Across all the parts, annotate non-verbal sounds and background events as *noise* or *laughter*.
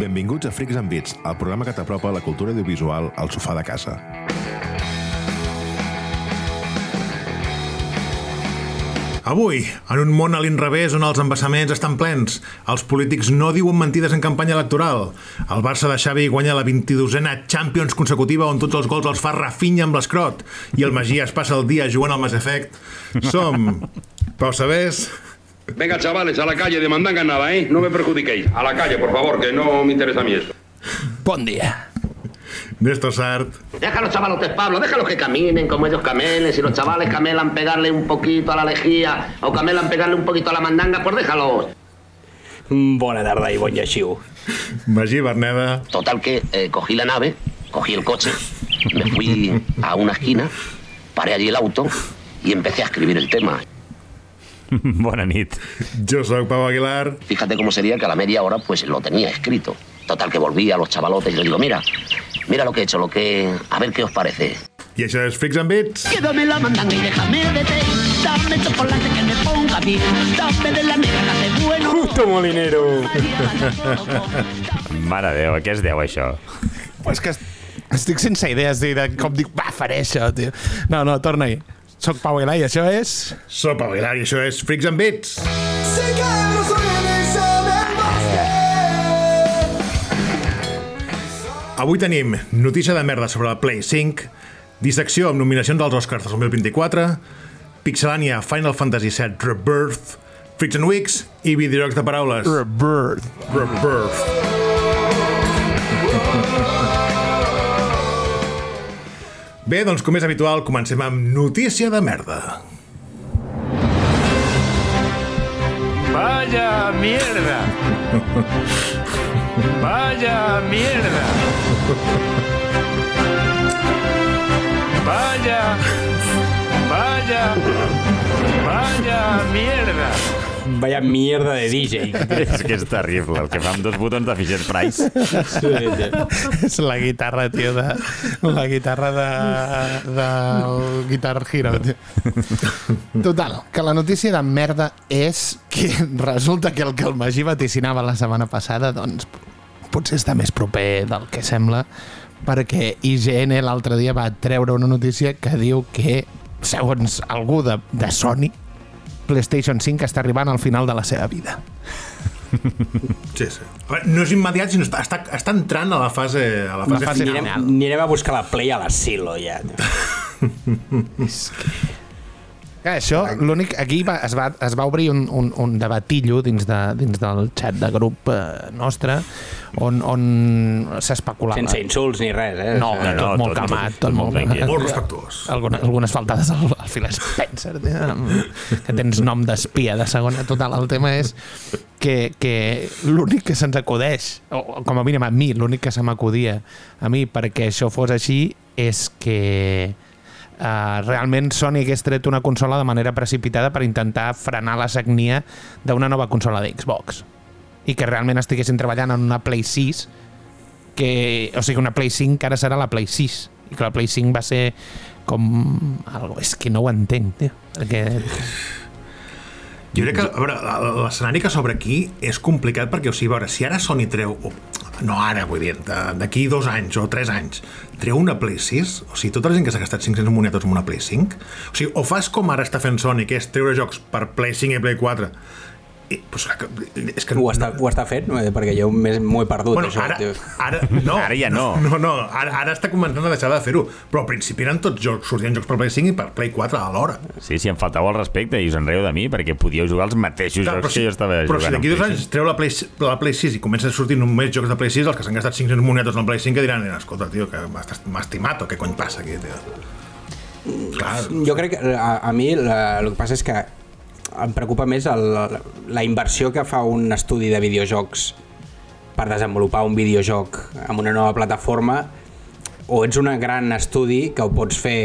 Benvinguts a Freaks and Beats, el programa que t'apropa la cultura audiovisual al sofà de casa. Avui, en un món a l'inrevés on els embassaments estan plens, els polítics no diuen mentides en campanya electoral, el Barça de Xavi guanya la 22a Champions consecutiva on tots els gols els fa Rafinha amb l'escrot i el Magí es passa el dia jugant al Mass Effect, som *laughs* Pau Sabés, Venga, chavales, a la calle, de mandanga nada, ¿eh? No me perjudiquéis. A la calle, por favor, que no me interesa a mí eso. Bon dia. Néstor Sart, Déjalos, chavalotes, Pablo, déjalos que caminen como ellos camelen. Si los chavales camelan pegarle un poquito a la lejía o camelan pegarle un poquito a la mandanga, pues déjalos. Bona tarda i bon lleixiu. Magí Berneda, Total que eh, cogí la nave, cogí el coche, me fui a una esquina, paré allí el auto y empecé a escribir el tema. *laughs* Bona nit. jo sóc Pau Aguilar, Fíjate cómo sería que a la media hora pues lo tenía escrito. Total que volví a los chavalotes y les digo, mira, mira lo que he hecho, lo que... A ver qué os parece. i això és Freaks and Beats. Quédame la mandanga y déjame de té. Dame chocolate que me ponga bien. Dame de la negra que hace bueno. Justo Molinero. Mare de Déu, a què es deu això? És que estic sense idees de, de com dic, va, faré això, tio. No, no, torna-hi. Soc Pau Aguilar i això és... Soc Pau Aguilar i això és Freaks and Beats. Avui tenim notícia de merda sobre la Play 5, dissecció amb nominacions als Oscars 2024, Pixelania Final Fantasy VII Rebirth, Freaks and Weeks i videojocs de paraules. Rebirth. Rebirth. Bé, doncs com és habitual, comencem amb notícia de merda. Vaya mierda. Vaya mierda. Vaya. Vaya. Vaya mierda. Vaya mierda de DJ. És *laughs* que és terrible, el que fa amb dos botons de Fisher Price. és la guitarra, tio, de... La guitarra de... del Guitar Hero, tio. Total, que la notícia de merda és que resulta que el que el Magí vaticinava la setmana passada, doncs, potser està més proper del que sembla, perquè IGN l'altre dia va treure una notícia que diu que, segons algú de, de Sony, PlayStation 5 està arribant al final de la seva vida. Sí, sí. No és immediat, sinó està, està, està entrant a la fase, a la fase, fase final. final. Anirem a buscar la Play a l'asilo, ja. *laughs* Clar, això, l'únic... Aquí va, es, va, es va obrir un, un, un debatillo dins, de, dins del xat de grup eh, nostre on, on s'especulava. Sense insults ni res, eh? No, No, no, tot molt tot- calmat, tot tot, molt, tranquil. Molt respectuós. Algunes, algunes faltades al, al Phil Spencer, que tens nom d'espia de segona. Total, el tema és que, que l'únic que se'ns acudeix, o com a mínim a mi, l'únic que se m'acudia a mi perquè això fos així és que uh, realment Sony hagués tret una consola de manera precipitada per intentar frenar la sagnia d'una nova consola de Xbox i que realment estiguessin treballant en una Play 6 que, o sigui, una Play 5 que ara serà la Play 6 i que la Play 5 va ser com algo, és que no ho entenc tio, perquè Jo crec que, a veure, l'escenari que s'obre aquí és complicat perquè, o sigui, veure, si ara Sony treu, no ara, vull dir, d'aquí dos anys o tres anys, treu una Play 6, o sigui, tota la gent que s'ha gastat 500 monetos en una Play 5, o sigui, o fas com ara està fent Sony, que és treure jocs per Play 5 i Play 4, i, pues, és que... Ho està, ho està fent? Eh, Perquè jo m'ho he perdut, Bueno, això. ara, tio. ara, *laughs* no, Ara ja no. No, no, ara, ara està començant a deixar de fer-ho. Però al principi eren tots jocs, sortien jocs per Play 5 i per Play 4 alhora. Sí, sí, em faltava el respecte i us enreu de mi perquè podíeu jugar els mateixos Clar, jocs que jo estava però si jugant. d'aquí amb dos Play anys treu la Play, la Play 6 i comença a sortir només jocs de Play 6, els que s'han gastat 500 monetos en Play 5 que diran, escolta, tio, que m'has estimat o què cony passa aquí, tio. Clar, Jo crec que a, a mi la, el que passa és que em preocupa més el, la inversió que fa un estudi de videojocs per desenvolupar un videojoc amb una nova plataforma o ets un gran estudi que ho pots fer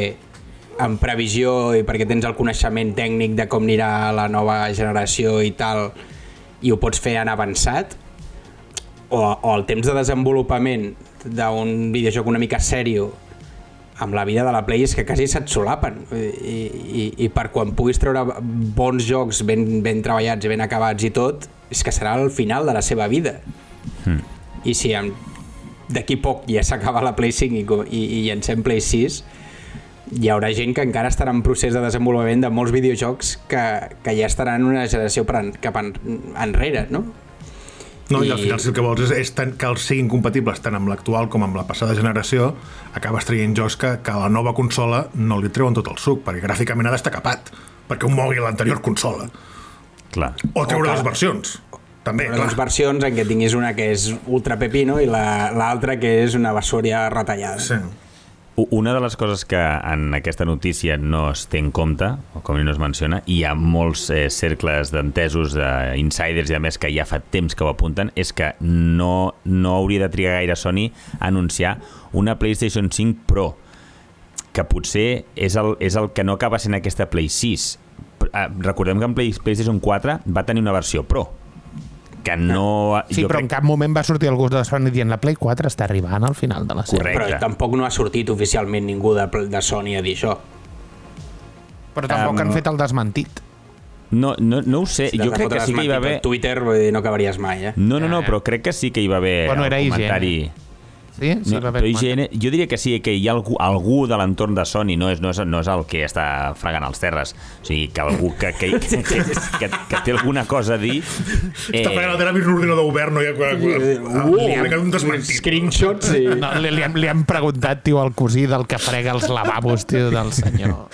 en previsió i perquè tens el coneixement tècnic de com anirà la nova generació i tal i ho pots fer en avançat? O, o el temps de desenvolupament d'un videojoc una mica sèrio amb la vida de la Play és que quasi se't solapen. I, i, i per quan puguis treure bons jocs ben, ben treballats i ben acabats i tot és que serà el final de la seva vida. I si d'aquí poc ja s'acaba la Play 5 i, i, i llancem Play 6 hi haurà gent que encara estarà en procés de desenvolupament de molts videojocs que, que ja estaran una generació per en, cap en, enrere, no? No, i, I- al final si el que vols és, és tant que els siguin compatibles tant amb l'actual com amb la passada generació, acabes traient jocs que, que a la nova consola no li treuen tot el suc, perquè gràficament ha d'estar capat, perquè ho mogui l'anterior consola. Clar. O treure O que- les versions. També, Les clar. versions en què tinguis una que és ultra pepino i la- l'altra que és una basòria retallada. Sí. Una de les coses que en aquesta notícia no es té en compte, o com no es menciona, hi ha molts eh, cercles d'entesos, d'insiders i a més que ja fa temps que ho apunten, és que no, no hauria de trigar gaire Sony a anunciar una PlayStation 5 Pro, que potser és el, és el que no acaba sent aquesta Play 6. Però, eh, Recordem que en Play, PlayStation 4 va tenir una versió Pro, que no... Sí, però en cap moment va sortir algú de Sony dient la Play 4 està arribant al final de la sèrie. Correcte. Però tampoc no ha sortit oficialment ningú de, de Sony a dir això. Però tampoc Um, han fet el desmentit. No, no, no ho sé, Si jo crec que sí que hi va haver... Twitter no acabaries mai, eh? No, no, no, però crec que sí que hi va haver Bueno, el era IGN. Sí? sí No, va haver. IGN, jo diria que sí, que hi ha algú, algú de l'entorn de Sony, no és, no, és, no és el que està fregant els terres, o sigui, que algú que, que, que, que, que té alguna cosa a dir... Eh... Està pagant la teva vist un ordinador obert, no hi ha... Uh, Uh, li ha quedat un desmentit. Screenshots i... No, li, li, han, li han preguntat, tio, al cosí del que frega els lavabos, tio, del senyor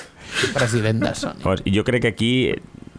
president de Sony. Llavors, jo crec que aquí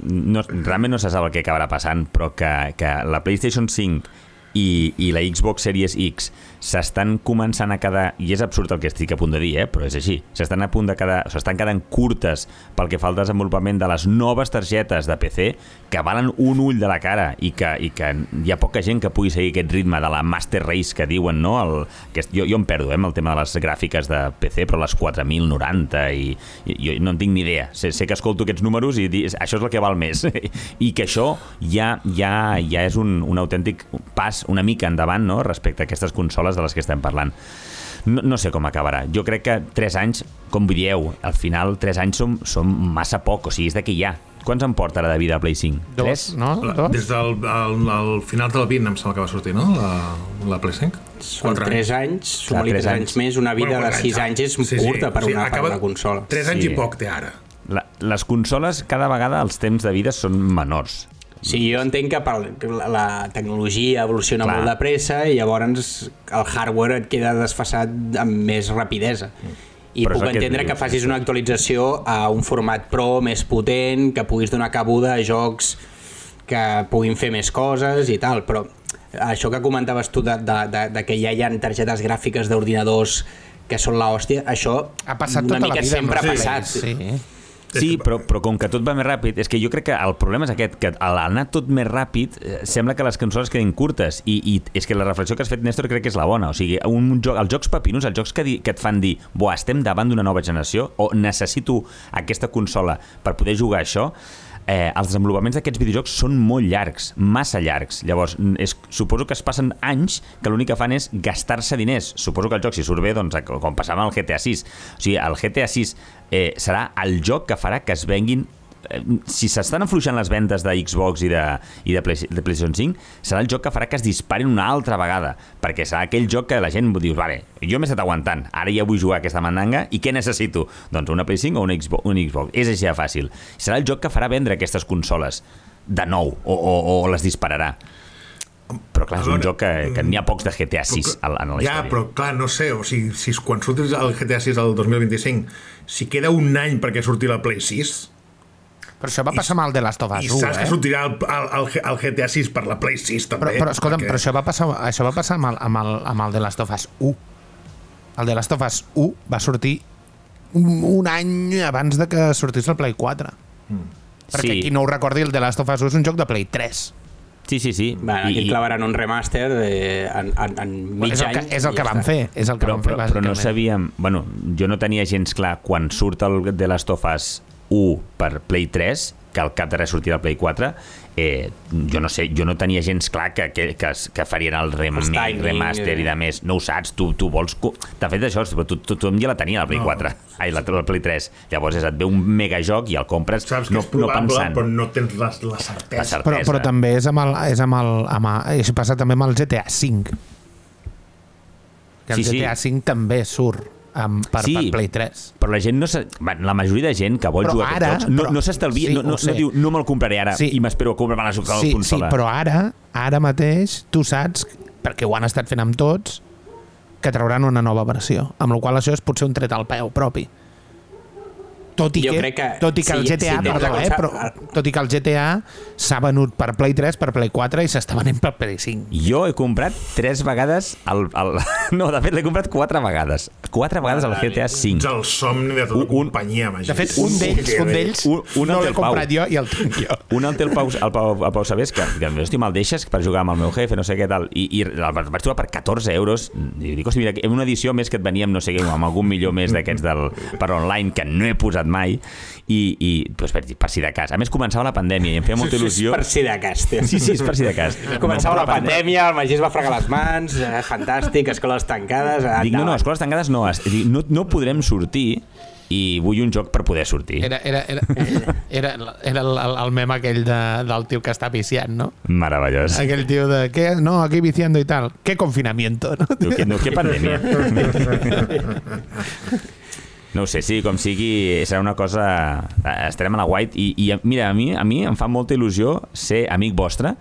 no, realment no se sap el que acabarà passant, però que, que la PlayStation 5 i, i la Xbox Series X s'estan començant a quedar, i és absurd el que estic a punt de dir, eh, però és així, s'estan a punt de quedar, s'estan quedant curtes pel que fa al desenvolupament de les noves targetes de PC que valen un ull de la cara i que, i que hi ha poca gent que pugui seguir aquest ritme de la Master Race que diuen, no? El, que jo, jo em perdo eh, amb el tema de les gràfiques de PC, però les 4090 i, i jo no en tinc ni idea. Sé, sé que escolto aquests números i dic, això és el que val més. *laughs* I que això ja, ja, ja és un, un autèntic pas una mica endavant no? respecte a aquestes consoles de les que estem parlant. No, no sé com acabarà. Jo crec que 3 anys, com dieu, al final 3 anys són, són massa poc, o sigui, és de que hi ha. Quants en porta ara de vida a Play 5? Dos, 3? no? Dos? des del el, el final del 20 em sembla que va sortir, no? La, la Play 5? Són 3 anys, tres 3 anys. anys més, una vida Bueno, de quatre 6 anys és curta per una, per una consola. 3 anys Sí. i poc té ara. La, les consoles, cada vegada els temps de vida són menors. Sí, jo entenc que per, que la, la tecnologia evoluciona Clar. molt de pressa i llavors el hardware et queda desfasat amb més rapidesa. I Però puc que entendre dius, que facis sí. una actualització a un format pro més potent, que puguis donar cabuda a jocs que puguin fer més coses i tal, però això que comentaves tu de, de, de, de que ja hi ha targetes gràfiques d'ordinadors que són la hòstia, això Ha passat una tota la mica vida. sempre ha passat. Plays, Sí. Sí, però, però com que tot va més ràpid, és que jo crec que el problema és aquest, que al anar tot més ràpid eh, sembla que les consoles quedin curtes i, i és que la reflexió que has fet, Néstor, crec que és la bona. O sigui, un joc, els jocs papinos, els jocs que, di, que et fan dir buah, estem davant d'una nova generació o necessito aquesta consola per poder jugar això, eh, els desenvolupaments d'aquests videojocs són molt llargs, massa llargs. Llavors, és, suposo que es passen anys que l'únic que fan és gastar-se diners. Suposo que el joc, si surt bé, doncs, com passava amb el GTA 6. O sigui, el GTA 6 eh, serà el joc que farà que es venguin si s'estan afluixant les vendes de Xbox i de, i de, Play, de PlayStation 5, serà el joc que farà que es disparin una altra vegada, perquè serà aquell joc que la gent diu, vale, jo m'he estat aguantant, ara ja vull jugar aquesta mandanga, i què necessito? Doncs una Play 5 o un Xbox, un Xbox. És així de fàcil. Serà el joc que farà vendre aquestes consoles de nou, o, o, o les dispararà. Però clar, és un joc que, que n'hi ha pocs de GTA 6 a, la- en la Ja, història. però clar, no sé, o sigui, si quan surtis el GTA 6 del 2025, si queda un any perquè surti la Play 6, Però això va passar amb el de Last of i Us 1, saps eh? que sortirà el, el, el, el GTA 6 per la Play 6 també. Però, però escolta'm, perquè- però això va passar, això va passar amb el, amb, el, amb el de Last of Us 1. El de Last of Us 1 va sortir un, un any abans de que sortís el Play 4. Perquè Sí. qui no ho recordi, el de Last of Us 1 és un joc de Play 3. Sí, sí, sí. Bueno, aquí I- clavaran un remaster eh, en, en, en mig és el any. que, és el i que van està. fer. És el que però, van fer, però, però no sabíem... Bueno, jo no tenia gens clar quan surt el The Last of Us 1 per Play 3, que al cap de res sortirà al Play 4, eh, jo no sé, jo no tenia gens clar que, que, que, que farien el remake, timing, remaster i eh. de més. No ho saps, tu, tu vols... De fet, això, però tu, tu, tothom ja la tenia, la Play No. 4. Ai, la, la Play 3. Llavors és, et ve un megajoc i el compres Saps que no, és no probable, pensant. però no tens la, la La certesa. certesa. Però, però també és amb el, és amb el, amb el, és passat també amb el GTA V. que el Sí, sí. GTA V també surt amb, per, Sí. per Play 3. Però la gent no bueno, la majoria de gent que vol Però jugar a ara- aquests jocs no, però- no s'estalvia, sí, no, no, no diu no me'l compraré ara Sí. i m'espero a comprar-me la, la Sí, sí, consola. però ara, ara mateix, tu saps, perquè ho han estat fent amb tots, que trauran una nova versió. Amb la qual cosa això és potser un tret al peu propi. Tot i Jo que, crec que tot i que el GTA, si tens perdó, eh, però, tot i que el GTA s'ha venut per Play 3, per Play 4 i s'està venent per Play 5. Jo he comprat tres vegades el, el... *laughs* No, de fet, l'he comprat quatre vegades. Quatre vegades el GTA Ets 5. el somni de tota Un- companyia, Magí. De fet, un d'ells un d'ells Un- un no el l'he comprat jo i el tinc jo. *laughs* Un el té el Pau, el Pau, el Pau Sabés, que, que hosti, me'l deixes per jugar amb el meu jefe, no sé què tal, i, i el vaig trobar per 14 euros, i dic, hosti, mira, en una edició més que et venia amb, no sé què, amb algun millor més d'aquests del, per online, que no he posat mai, i, i doncs, per, per si de cas. A més, començava la pandèmia i em feia molta il·lusió. Per si de cas, tio. Sí, sí, és per si de cas. *laughs* Començava la pandèmia, el Magí es va fregar les mans, eh, fantàstic, escoles tancades... Dic, no, no, escoles tancades no. es- dic, No, no podrem sortir i vull un joc per poder sortir. Era, era, era, era, era el, el, el meme aquell de, del tio que està viciant, no? Meravellós. Aquell tio de, ¿qué? No, aquí viciando y tal. ¿Qué confinamiento? No? No, que, no, que pandèmia. *laughs* No ho sé, sí, com sigui, serà una cosa... Estarem a la White i, i mira, a mi, a mi em fa molta il·lusió ser amic vostre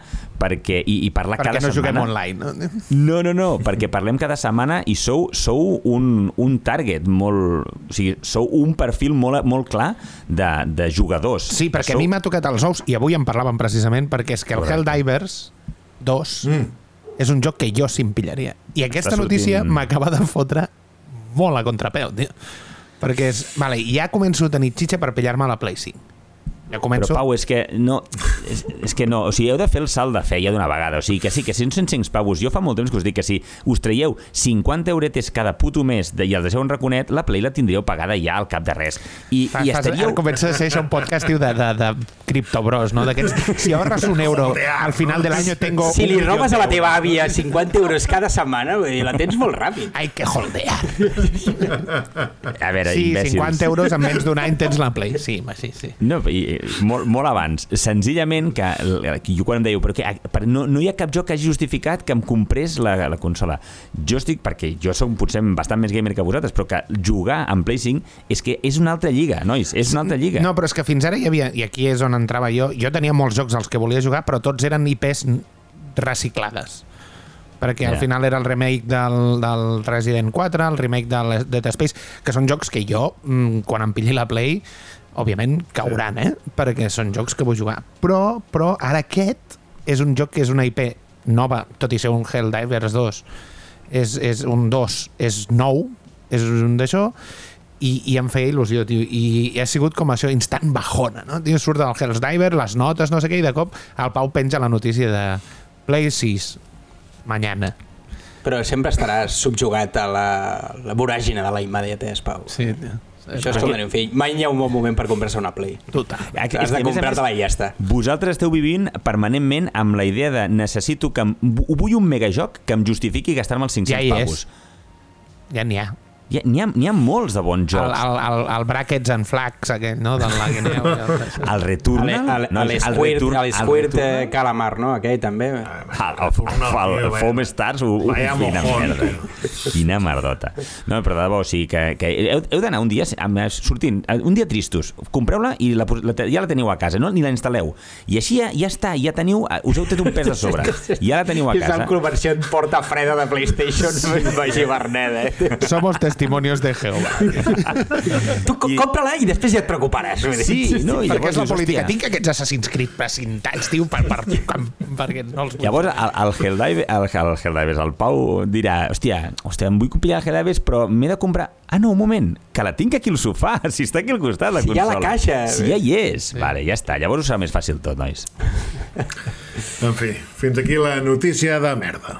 perquè, i, i parlar Perquè cada no juguem setmana. online, no? No, no, no, perquè parlem cada setmana i sou, sou un, un target molt... O sigui, sou un perfil molt, molt clar de, de jugadors. Sí, perquè sou... a mi m'ha tocat els ous, i avui en parlàvem precisament, perquè és que el Correcte. Helldivers 2 mm. és un joc que jo sí em pillaria. I aquesta Està notícia sortint- m'acaba de fotre molt a contrapeu, tio. Perquè és... Vale, ja començo a tenir xitxa per pillar-me la Play 5. Ja Però començo... Pau, és que no, és, és que no, o sigui, heu de fer el salt de fe ja d'una vegada, o sigui, que sí, que si uns 105 pavos, jo fa molt temps que us dic que si us traieu 50 euretes cada puto mes de, i el deixeu un raconet, la Play la tindríeu pagada ja al cap de res. I, Fa, i fas, estaríeu... ara comença a ser això un podcast tio, de, de, de criptobros, no? D'aquests, si ahorras un euro, al final del año tengo Si li robes a la de teva àvia 50 euros cada setmana, vull dir, la tens molt ràpid. Hay que holdear. A veure, Sí, imbècils. 50 euros en menys d'un any tens la Play. Sí, ma, sí, sí. No, i, molt, molt abans. Senzillament que, que jo quan em dèieu però què, per, no, no hi ha cap joc que hagi justificat que em comprés la, la consola. Jo estic, perquè jo som potser bastant més gamer que vosaltres, però que jugar en Play 5 és que és una altra lliga, nois, és una altra lliga. No, però és que fins ara hi havia, i aquí és on entrava jo, jo tenia molts jocs als que volia jugar, però tots eren IPs reciclades. Perquè al final era el remake del, del Resident 4, el remake del Dead Space, que són jocs que jo, mm, quan em pilli la Play, òbviament cauran, eh? Perquè són jocs que vull jugar. Però, però ara aquest és un joc que és una IP nova, tot i ser un Helldivers 2, és, és un 2, és nou, és un d'això, i, i em feia il·lusió, tio, i, i ha sigut com això, instant bajona, no? Tio, surt del Hell's Diver, les notes, no sé què, i de cop el Pau penja la notícia de Play 6, mañana. Però sempre estaràs subjugat a la, la voràgine de la immediatesa, Pau. Sí, tio. Això és com tenir un fill. Mai hi ha un bon moment per comprar-se una Play. Total. Has de comprar-te-la i ja està. Vosaltres esteu vivint permanentment amb la idea de necessito que... Em, vull un megajoc que em justifiqui gastar-me els 500 Ja hi pavos. és. Ja n'hi ha. Hi ha, n'hi ha, molts de bons El, jocs. el, el, el Brackets and Flags, aquell, no? Del Laguineu. El *laughs* Returnal... No, L'Squirt Return- el Squirt eh, Calamar, no? Aquell també. El, el, el, el Foam Stars, ho, Vaya quina merda. Quina merdota. No, però de debò, o sigui que, que heu, heu d'anar un dia amb, sortint, un dia tristos, compreu-la i la, la, ja la teniu a casa, no? ni la instal·leu. I així ja, ja està, ja teniu, us heu tret un pes de sobre. *laughs* Ja la teniu a És casa. el conversió en porta freda de PlayStation Magí Berneda. Eh? Somos *laughs* testimonios de Jehová. *laughs* Tu I- compra-la i després ja et preocuparàs. Sí, no, i perquè és la política. hòstia. Tinc aquests Assassin's Creed precintats, tio, per, per, per, perquè no els vull. Llavors, el, el Helldive, el, el Helldivers, el Pau dirà, hòstia, hòstia, em vull comprar el Helldivers, però m'he de comprar... Ah, no, un moment, que la tinc aquí al sofà, *laughs* si està aquí al costat, la Si hi ha consola. la caixa. Si ja hi és. Vale, ja està. Llavors ho serà més fàcil tot, nois. En fi, fins aquí la notícia de merda.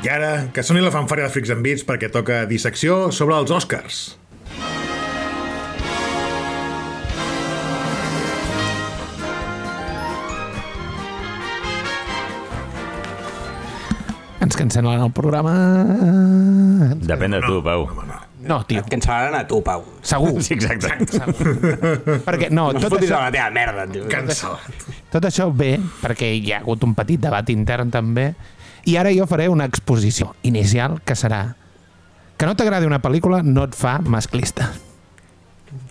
I ara, que soni la fanfària de Freaks and Beats perquè toca dissecció sobre els Oscars. Ens cancel·len el programa... Depèn de tu, Pau. No, tio. Et cancel·laran a tu, Pau. Segur. Sí, exacte. *laughs* Perquè, no, No tot això, a la teva merda, tio. Cancel·lat. tot això ve perquè hi ha hagut un petit debat intern també i ara jo faré una exposició inicial que serà que no t'agradi una pel·lícula no et fa masclista.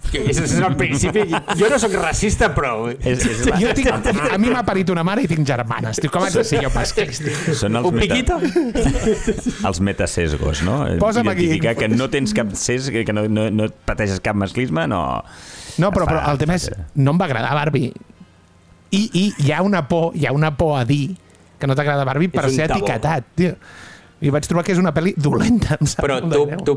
És, és el principi. Jo no sóc racista, però... És, és la, Jo tinc, a mi m'ha parit una mare i tinc germanes. Tio, com haig de ser jo masclista? són els, Un piquito? els metasesgos, no? Posa'm aquí. Identificar que no tens cap ses, que no, no, no pateixes cap masclisme, no... No, però, però el tema és, no em va agradar Barbie. I, i hi ha una por, hi ha una por a dir que no t'agrada Barbie per ser tabú. etiquetat, tio. I vaig trobar que és una pel·li dolenta, em sap Però tu, tu,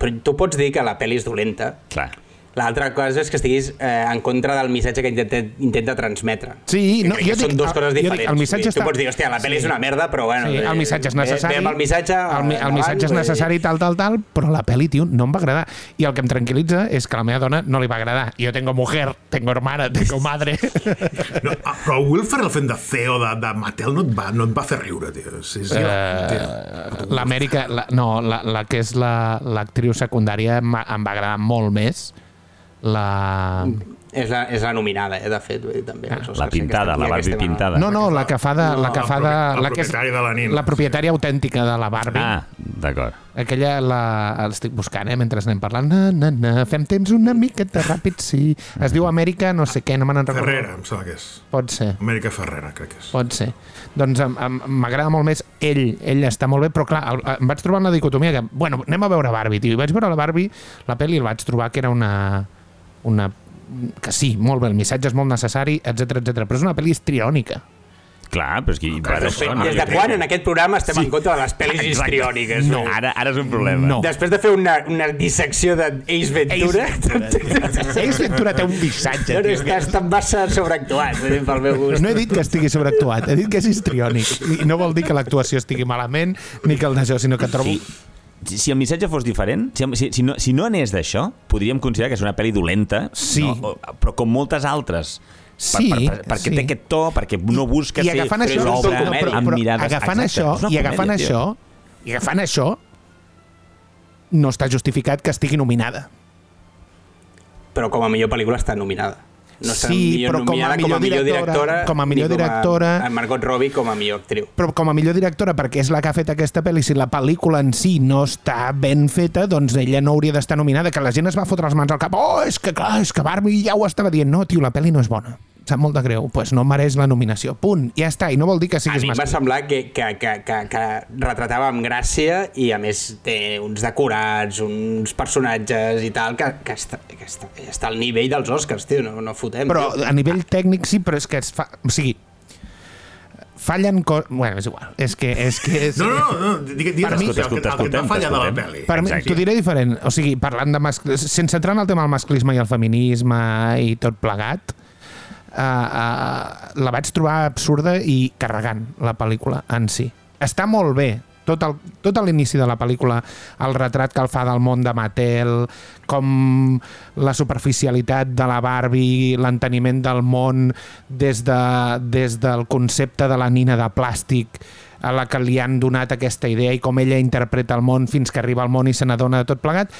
però tu pots dir que la pel·li és dolenta. Clar. L'altra cosa és que estiguis eh, en contra del missatge que intenta, intenta transmetre. Sí, no, crec jo que són dic- dues coses jo dic, diferents. el missatge està- Tu pots dir, hòstia, la pel·li és una merda, però bueno... Sí, el missatge és necessari. Ve, el missatge... el, el missatge és necessari, tal, tal, tal, però la pel·li, tio, no em va agradar. I el que em tranquil·litza és que a la meva dona no li va agradar. Jo tengo mujer, tengo hermana, tengo madre. *laughs* No, ah, però Will Ferrell fent de CEO de, de Mattel no et va, no et va fer riure, tio. Sí, sí, Eh, L'Amèrica, la, no, la, la que és la- l'actriu secundària em, va- em va agradar molt més. La... És la, és la nominada, eh, de fet, vull dir, també. Oscars, La pintada, la Barbie aquesta- pintada. No, no, la que fa de... la que fa de la que és, propietari de la nina. La propietària autèntica de la Barbie. Ah, d'acord. Aquella la, l'estic buscant, eh, mentre anem parlant. Na, na, na, fem temps una miqueta ràpid, sí. Es diu Amèrica, no sé què, no me n'en recordo. Ferrera, em sembla que és. Pot ser, Amèrica Ferrera, crec que és. pot ser. Doncs m'agrada molt més ell, ell està molt bé, però clar, el- em vaig trobar una dicotomia que, bueno, anem a veure Barbie, tio. I vaig veure la Barbie, la pel·li, i el vaig trobar que era una... una que sí, molt bé, el missatge és molt necessari, etc etc. però és una pel·li histriònica. Clar, però és que... Per però això, sí, no? Des de quan en aquest programa estem en contra de les pel·lis Exacte. histriòniques? No. Ara, ara és un problema. No. Després de fer una, una dissecció d'Ace Ventura, Ace Ventura té un missatge, no, no, tio. està, està massa sobreactuat, dir, pel meu gust. No he dit que estigui sobreactuat, he dit que és histriònic. I no vol dir que l'actuació estigui malament, ni que el d'això, sinó que trobo... Sí. Si, el missatge fos diferent, si, si, si, no, si no anés d'això, podríem considerar que és una pel·li dolenta, Sí. no? O- però com moltes altres. Sí, per, per, perquè sí. té aquest to, perquè no busca I ser agafant això, l'obra una comèdia. amb mirades... agafant Exacte, això, i agafant comèdia, això, tio. i agafant això, no està justificat que estigui nominada. Però com a millor pel·lícula està nominada. No Sí, millor però com a nominada millor directora- com a millor directora- a Margot Robbie com a millor actriu. Però com a millor directora, perquè és la que ha fet aquesta pel·li, si la pel·lícula en si no està ben feta, doncs ella no hauria d'estar nominada, que la gent es va fotre les mans al cap. Oh, és que clar, és que Barbie ja ho estava dient. No, tio, la pel·li no és bona. Sap molt de greu. Doncs pues no mereix la nominació. Punt. Ja està. I no vol dir que A siguis mi em va semblar que, que, que, que, que retratava amb gràcia i a més té uns decorats, uns personatges i tal, que, que, està, que està, està al nivell dels Oscars, tio, no, no fotem. Però tio. a nivell tècnic sí, però és que es fa... O sigui, fallen coses... Bueno, és igual. És que... És que és... No, no, no, digues, digues Per mi- el que- el que- Escolta, t'ha fallat de la pel·li. Per mi, t'ho diré diferent. O sigui, parlant de masclisme... Sense entrar en el tema del masclisme i el feminisme i tot plegat, uh, uh, la vaig trobar absurda i carregant, la pel·lícula en si. Està molt bé, tot, tot l'inici de la pel·lícula, el retrat que el fa del món de Mattel, com la superficialitat de la Barbie, l'enteniment del món des, de, des del concepte de la nina de plàstic, a la que li han donat aquesta idea i com ella interpreta el món fins que arriba al món i se n'adona de tot plegat,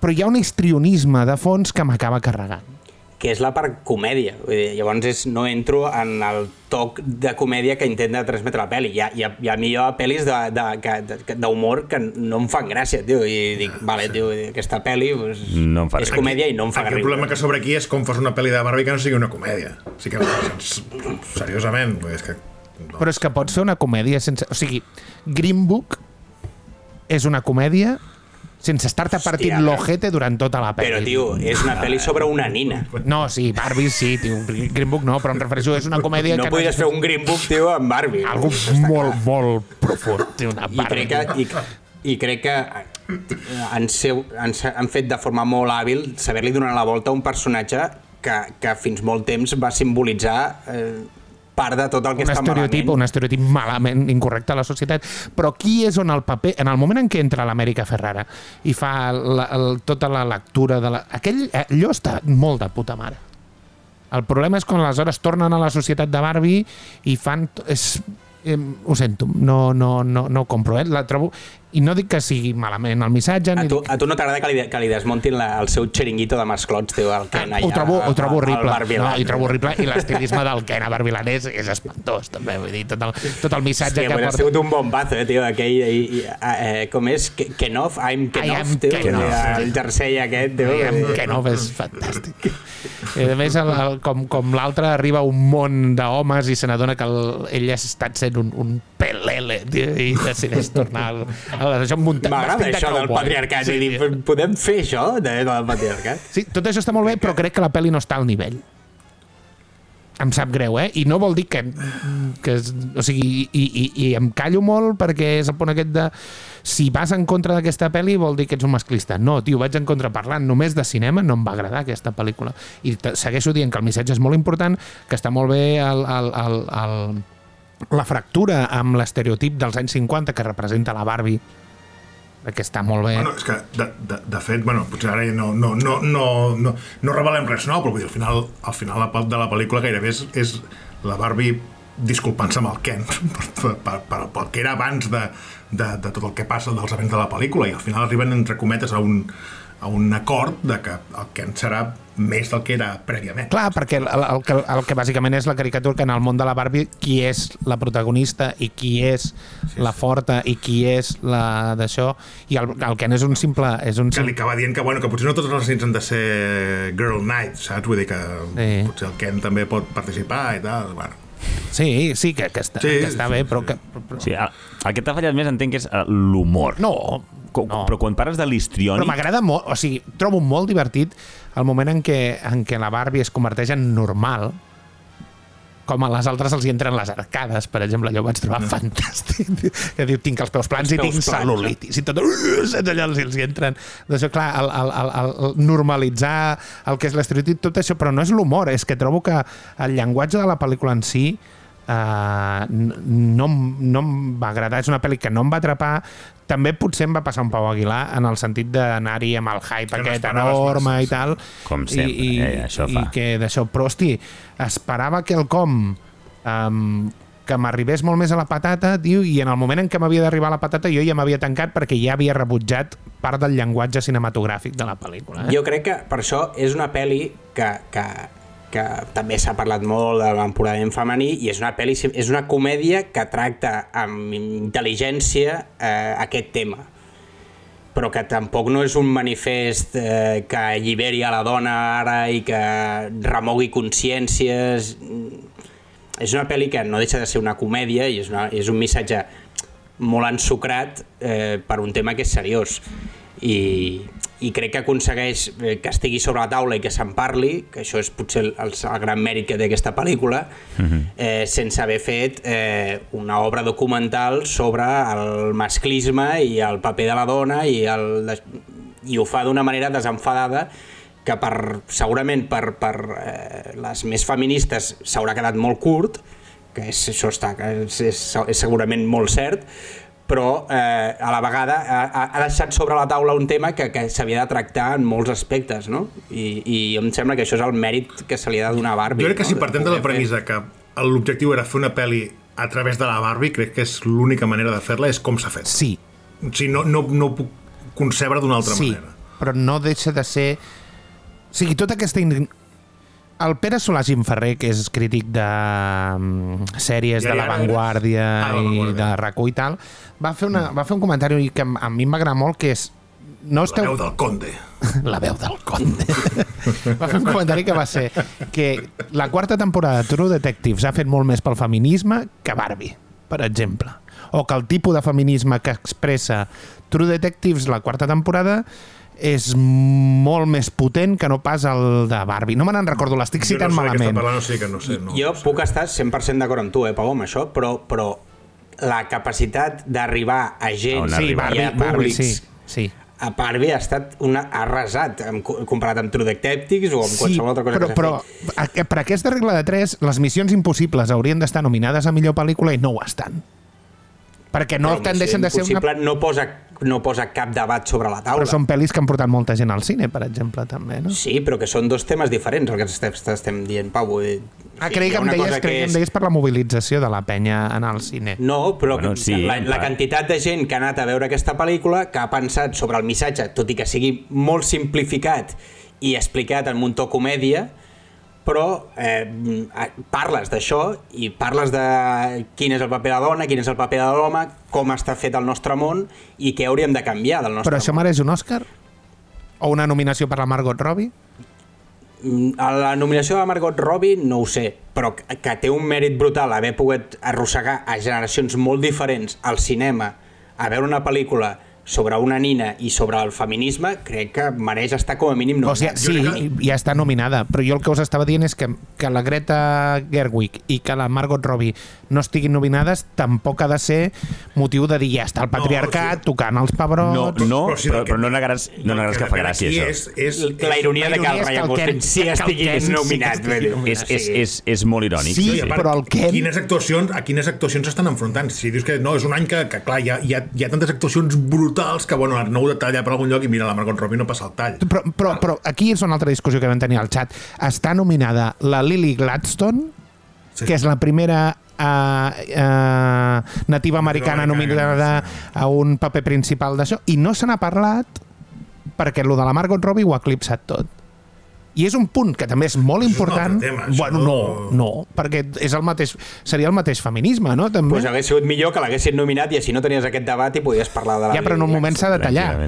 però hi ha un histrionisme de fons que m'acaba carregant. Que és la part comèdia. Vull dir, llavors és, no entro en el toc de comèdia que intenta transmetre la pel·li. Hi ha, hi ha, hi ha millor pel·lis d'humor de, de, que- no em fan gràcia, tio. I dic, vale, tio, aquesta pel·li pues, No em fa és comèdia i no em fa Aquí el riure. problema que sobre aquí és com fas una pel·li de Barbie que no sigui una comèdia. O sigui que, seriosament, vull dir, és que... No. Però és que pots fer una comèdia sense... O sigui, Green Book és una comèdia sense estar-te partint l'ojete durant tota la pel·li. Però, tio, és una pel·li sobre una nina. No, sí, Barbie sí, tio. Green Book no, però em refereixo, és una comèdia No que... podries fer un Green Book, tio, amb Barbie. Algo molt, molt profund, tio, una I Barbie. crec que, i, i crec que eh, han, seu, han, han fet de forma molt hàbil saber-li donar la volta a un personatge que, que fins molt temps va simbolitzar eh, part de tot el que un està estereotip, malament. un estereotip malament incorrecte a la societat, però aquí és on el paper, en el moment en què entra l'Amèrica Ferrara i fa la, el, tota la lectura de la... Aquell, allò està molt de puta mare. El problema és quan aleshores tornen a la societat de Barbie i fan... És, eh, ho sento, no, no, no, no ho compro, eh? La trobo... I no dic que sigui malament el missatge, A ni tu, dic... a tu no t'agrada que, li, que li desmuntin la, el seu xeringuito de masclots, tio, el Ken allà, ho trobo, ho trobo horrible. No, i trobo horrible. I l'estilisme del Ken a Barbilanès és espantós, també. Vull dir, tot el, tot el missatge Hòstia, que però ha porta... sigut un bombazo, eh, tio, aquell, i, i, eh, com és? Ke- Kenov? I'm Kenov, am tio, Kenov. el jersei aquest, tio. I Kenov és fantàstic. I a més, el, el, com, com l'altre arriba a un món d'homes i se n'adona que el, ell ha estat sent un, un pelele tio, i decideix tornar al, això muntat M'agrada vestit de això del patriarcat, Sí, dir, podem fer això de, del patriarcat? Sí, tot això està molt bé, però crec que la pel·li no està al nivell. Em sap greu, eh? I no vol dir que... que o sigui, i, i, i em callo molt perquè és el punt aquest de... Si vas en contra d'aquesta pel·li vol dir que ets un masclista. No, tio, vaig en contra parlant només de cinema, no em va agradar aquesta pel·lícula. I segueixo dient que el missatge és molt important, que està molt bé el, el, el, el, la fractura amb l'estereotip dels anys 50 que representa la Barbie que està molt bé. Bueno, és que, de, de, de fet, bueno, potser ara no, no, no, no, no, no revelem res nou, però vull dir, al final, al final la- de la pel·lícula gairebé és, és la Barbie disculpant-se amb el Ken *laughs* per, per, per, que era abans de, de, de tot el que passa dels events de la pel·lícula i al final arriben entre cometes a un, a un acord de que el Ken serà més del que era prèviament. Clar, perquè el, el, que, el que bàsicament és la caricatura que en el món de la Barbie qui és la protagonista i qui és sí, la forta i qui és la d'això i el, el Ken és un simple és un que li acaba dient que, bueno, que potser no totes les nits han de ser girl night, saps? Vull dir que Sí. potser el Ken també pot participar i tal, bueno. Sí, sí, que, que, està, Sí, que està bé, sí. però que però, Sí, el, el que t'ha fallat més entenc que és eh, l'humor. no, Co- no. Però quan parles de Però l'histriònic... m'agrada molt, o sigui, trobo molt divertit el moment en què, en què la Barbie es converteix en normal, com a les altres els hi entren les arcades, per exemple, allò ho vaig trobar fantàstic. *laughs* Que diu, tinc els peus plans Els i tinc cel·lulitis i tot, uh, saps allò, els, els hi entren. D'això, clar, el, el, el, el, normalitzar el que és l'estereotip, tot això, però no és l'humor, és que trobo que el llenguatge de la pel·lícula en si Uh, no, no em va agradar, és una pel·li que no em va atrapar també potser em va passar un Pau Aguilar en el sentit d'anar-hi amb el hype Que no aquest esperaves enorme i tal Com sempre, i, i, eh, això i fa. que d'això, però hosti esperava que el com um, que m'arribés molt més a la patata tio, i en el moment en què m'havia d'arribar a la patata jo ja m'havia tancat perquè ja havia rebutjat part del llenguatge cinematogràfic de la pel·lícula eh? Jo crec que per això és una pel·li que, que, que també s'ha parlat molt de l'empoderament femení i és una pel·li, és una comèdia que tracta amb intel·ligència eh, aquest tema. Però que tampoc no és un manifest eh, que alliberi a la dona ara i que remogui consciències. És una pel·li que no deixa de ser una comèdia i és, una, és un missatge molt ensucrat eh, per un tema que és seriós. I, i crec que aconsegueix eh, que estigui sobre la taula i que se'n parli, que això és potser el, el, el gran mèrit que té aquesta pel·lícula, eh, sense haver fet eh, una obra documental sobre el masclisme i el paper de la dona i, el, i ho fa d'una manera desenfadada que per, segurament per, per eh, les més feministes s'haurà quedat molt curt, que és, això està, és, és, és segurament molt cert, però eh, a la vegada ha, ha deixat sobre la taula un tema que, que s'havia de tractar en molts aspectes, no? I, I em sembla que això és el mèrit que se li ha de donar a Barbie. Jo crec que no? si partem de la premissa que l'objectiu era fer una pel·li a través de la Barbie, crec que és l'única manera de fer-la, és com s'ha fet. sí, O sigui, no, no, no ho puc concebre d'una altra sí, manera. però no deixa de ser... O sigui, tota aquesta... in- El Pere Solà Gimferrer, que és crític de um, sèries Ja, de ja, La ja. Vanguardia Ah, La i de rac i tal, va fer, una, va fer un comentari que a mi m'agrada molt, que és no La esteu... veu del conde. *laughs* la veu del conde. va fer un comentari que va ser que la quarta temporada de True Detectives ha fet molt més pel feminisme que Barbie, per exemple. O que el tipus de feminisme que expressa True Detectives la quarta temporada és molt més potent que no pas el de Barbie. No me n'en recordo, l'estic Jo citant no sé malament. parlant, o sigui que no sé. No. Jo puc estar 100% d'acord amb tu, eh, Pau, amb això, però, però la capacitat d'arribar a gent Sí. Barbie, i a Barbie, públics sí. sí. a Barbie ha estat una arrasat amb, comparat amb True Detectives o amb Sí, qualsevol altra cosa però, que però s'ha fet. a- per aquesta regla de 3, les missions impossibles haurien d'estar nominades a millor pel·lícula i no ho estan. Perquè no Però te'n Missió deixen de ser una... No posa, no posa cap debat sobre la taula. Però són pel·lis que han portat molta gent al cine, per exemple, també, no? Sí, però que són dos temes diferents el que estem, estem dient, Pau. Dir, Ah, Sí, creia que em deies, creia que em és- deies per la mobilització de la penya en el cine. No, però Bueno, sí, la, la quantitat de gent que ha anat a veure aquesta pel·lícula, que ha pensat sobre el missatge, tot i que sigui molt simplificat i explicat en un to comèdia, però eh, parles d'això i parles de quin és el paper de la dona, quin és el paper de l'home, com està fet el nostre món i què hauríem de canviar del nostre Però això mereix un Òscar? O una nominació per la Margot Robbie? Mm, A la nominació de Margot Robbie no ho sé, però que que té un mèrit brutal haver pogut arrossegar a generacions molt diferents al cinema a veure una pel·lícula sobre una nina i sobre el feminisme, crec que mereix estar com a mínim O nominat. sigui, sí, ja està nominada, però jo el que us estava dient és que, que la Greta Gerwig i que la Margot Robbie no estiguin nominades tampoc ha de ser motiu de dir ja està el patriarcat, sí. tocant els pebrots... No, no, Però sí, però, que- però no negaràs, no negaràs que fa depèn gràcia, això. És, és, la ironia de que el és que Ryan Gosling sí que estigui Ken sí que nominat. nominat. És, és, és, és molt irònic. Sí, part, però el Ken- Quines actuacions, a quines actuacions s'estan enfrontant? Si dius que no, és un any que, que clar, hi ha, hi, ha, hi ha tantes actuacions brutals que, bueno, no ho detalla per algun lloc i mira, la Margot Robbie no passa el tall. Però, però, però aquí és una altra discussió que vam tenir al xat. Està nominada la Lily Gladstone, Sí. que és la primera uh, uh, nativa americana nominada a un paper principal d'això, i no se n'ha parlat perquè lo de la Margot Robbie ho ha eclipsat tot. I és un punt que també és molt Això és important. tema, bueno, no, no- no, perquè és el mateix, seria el mateix feminisme, no? També. Pues hagués sigut millor que l'haguessin nominat i així no tenies aquest debat i podies parlar de la ja, però en un moment s'ha de tallar.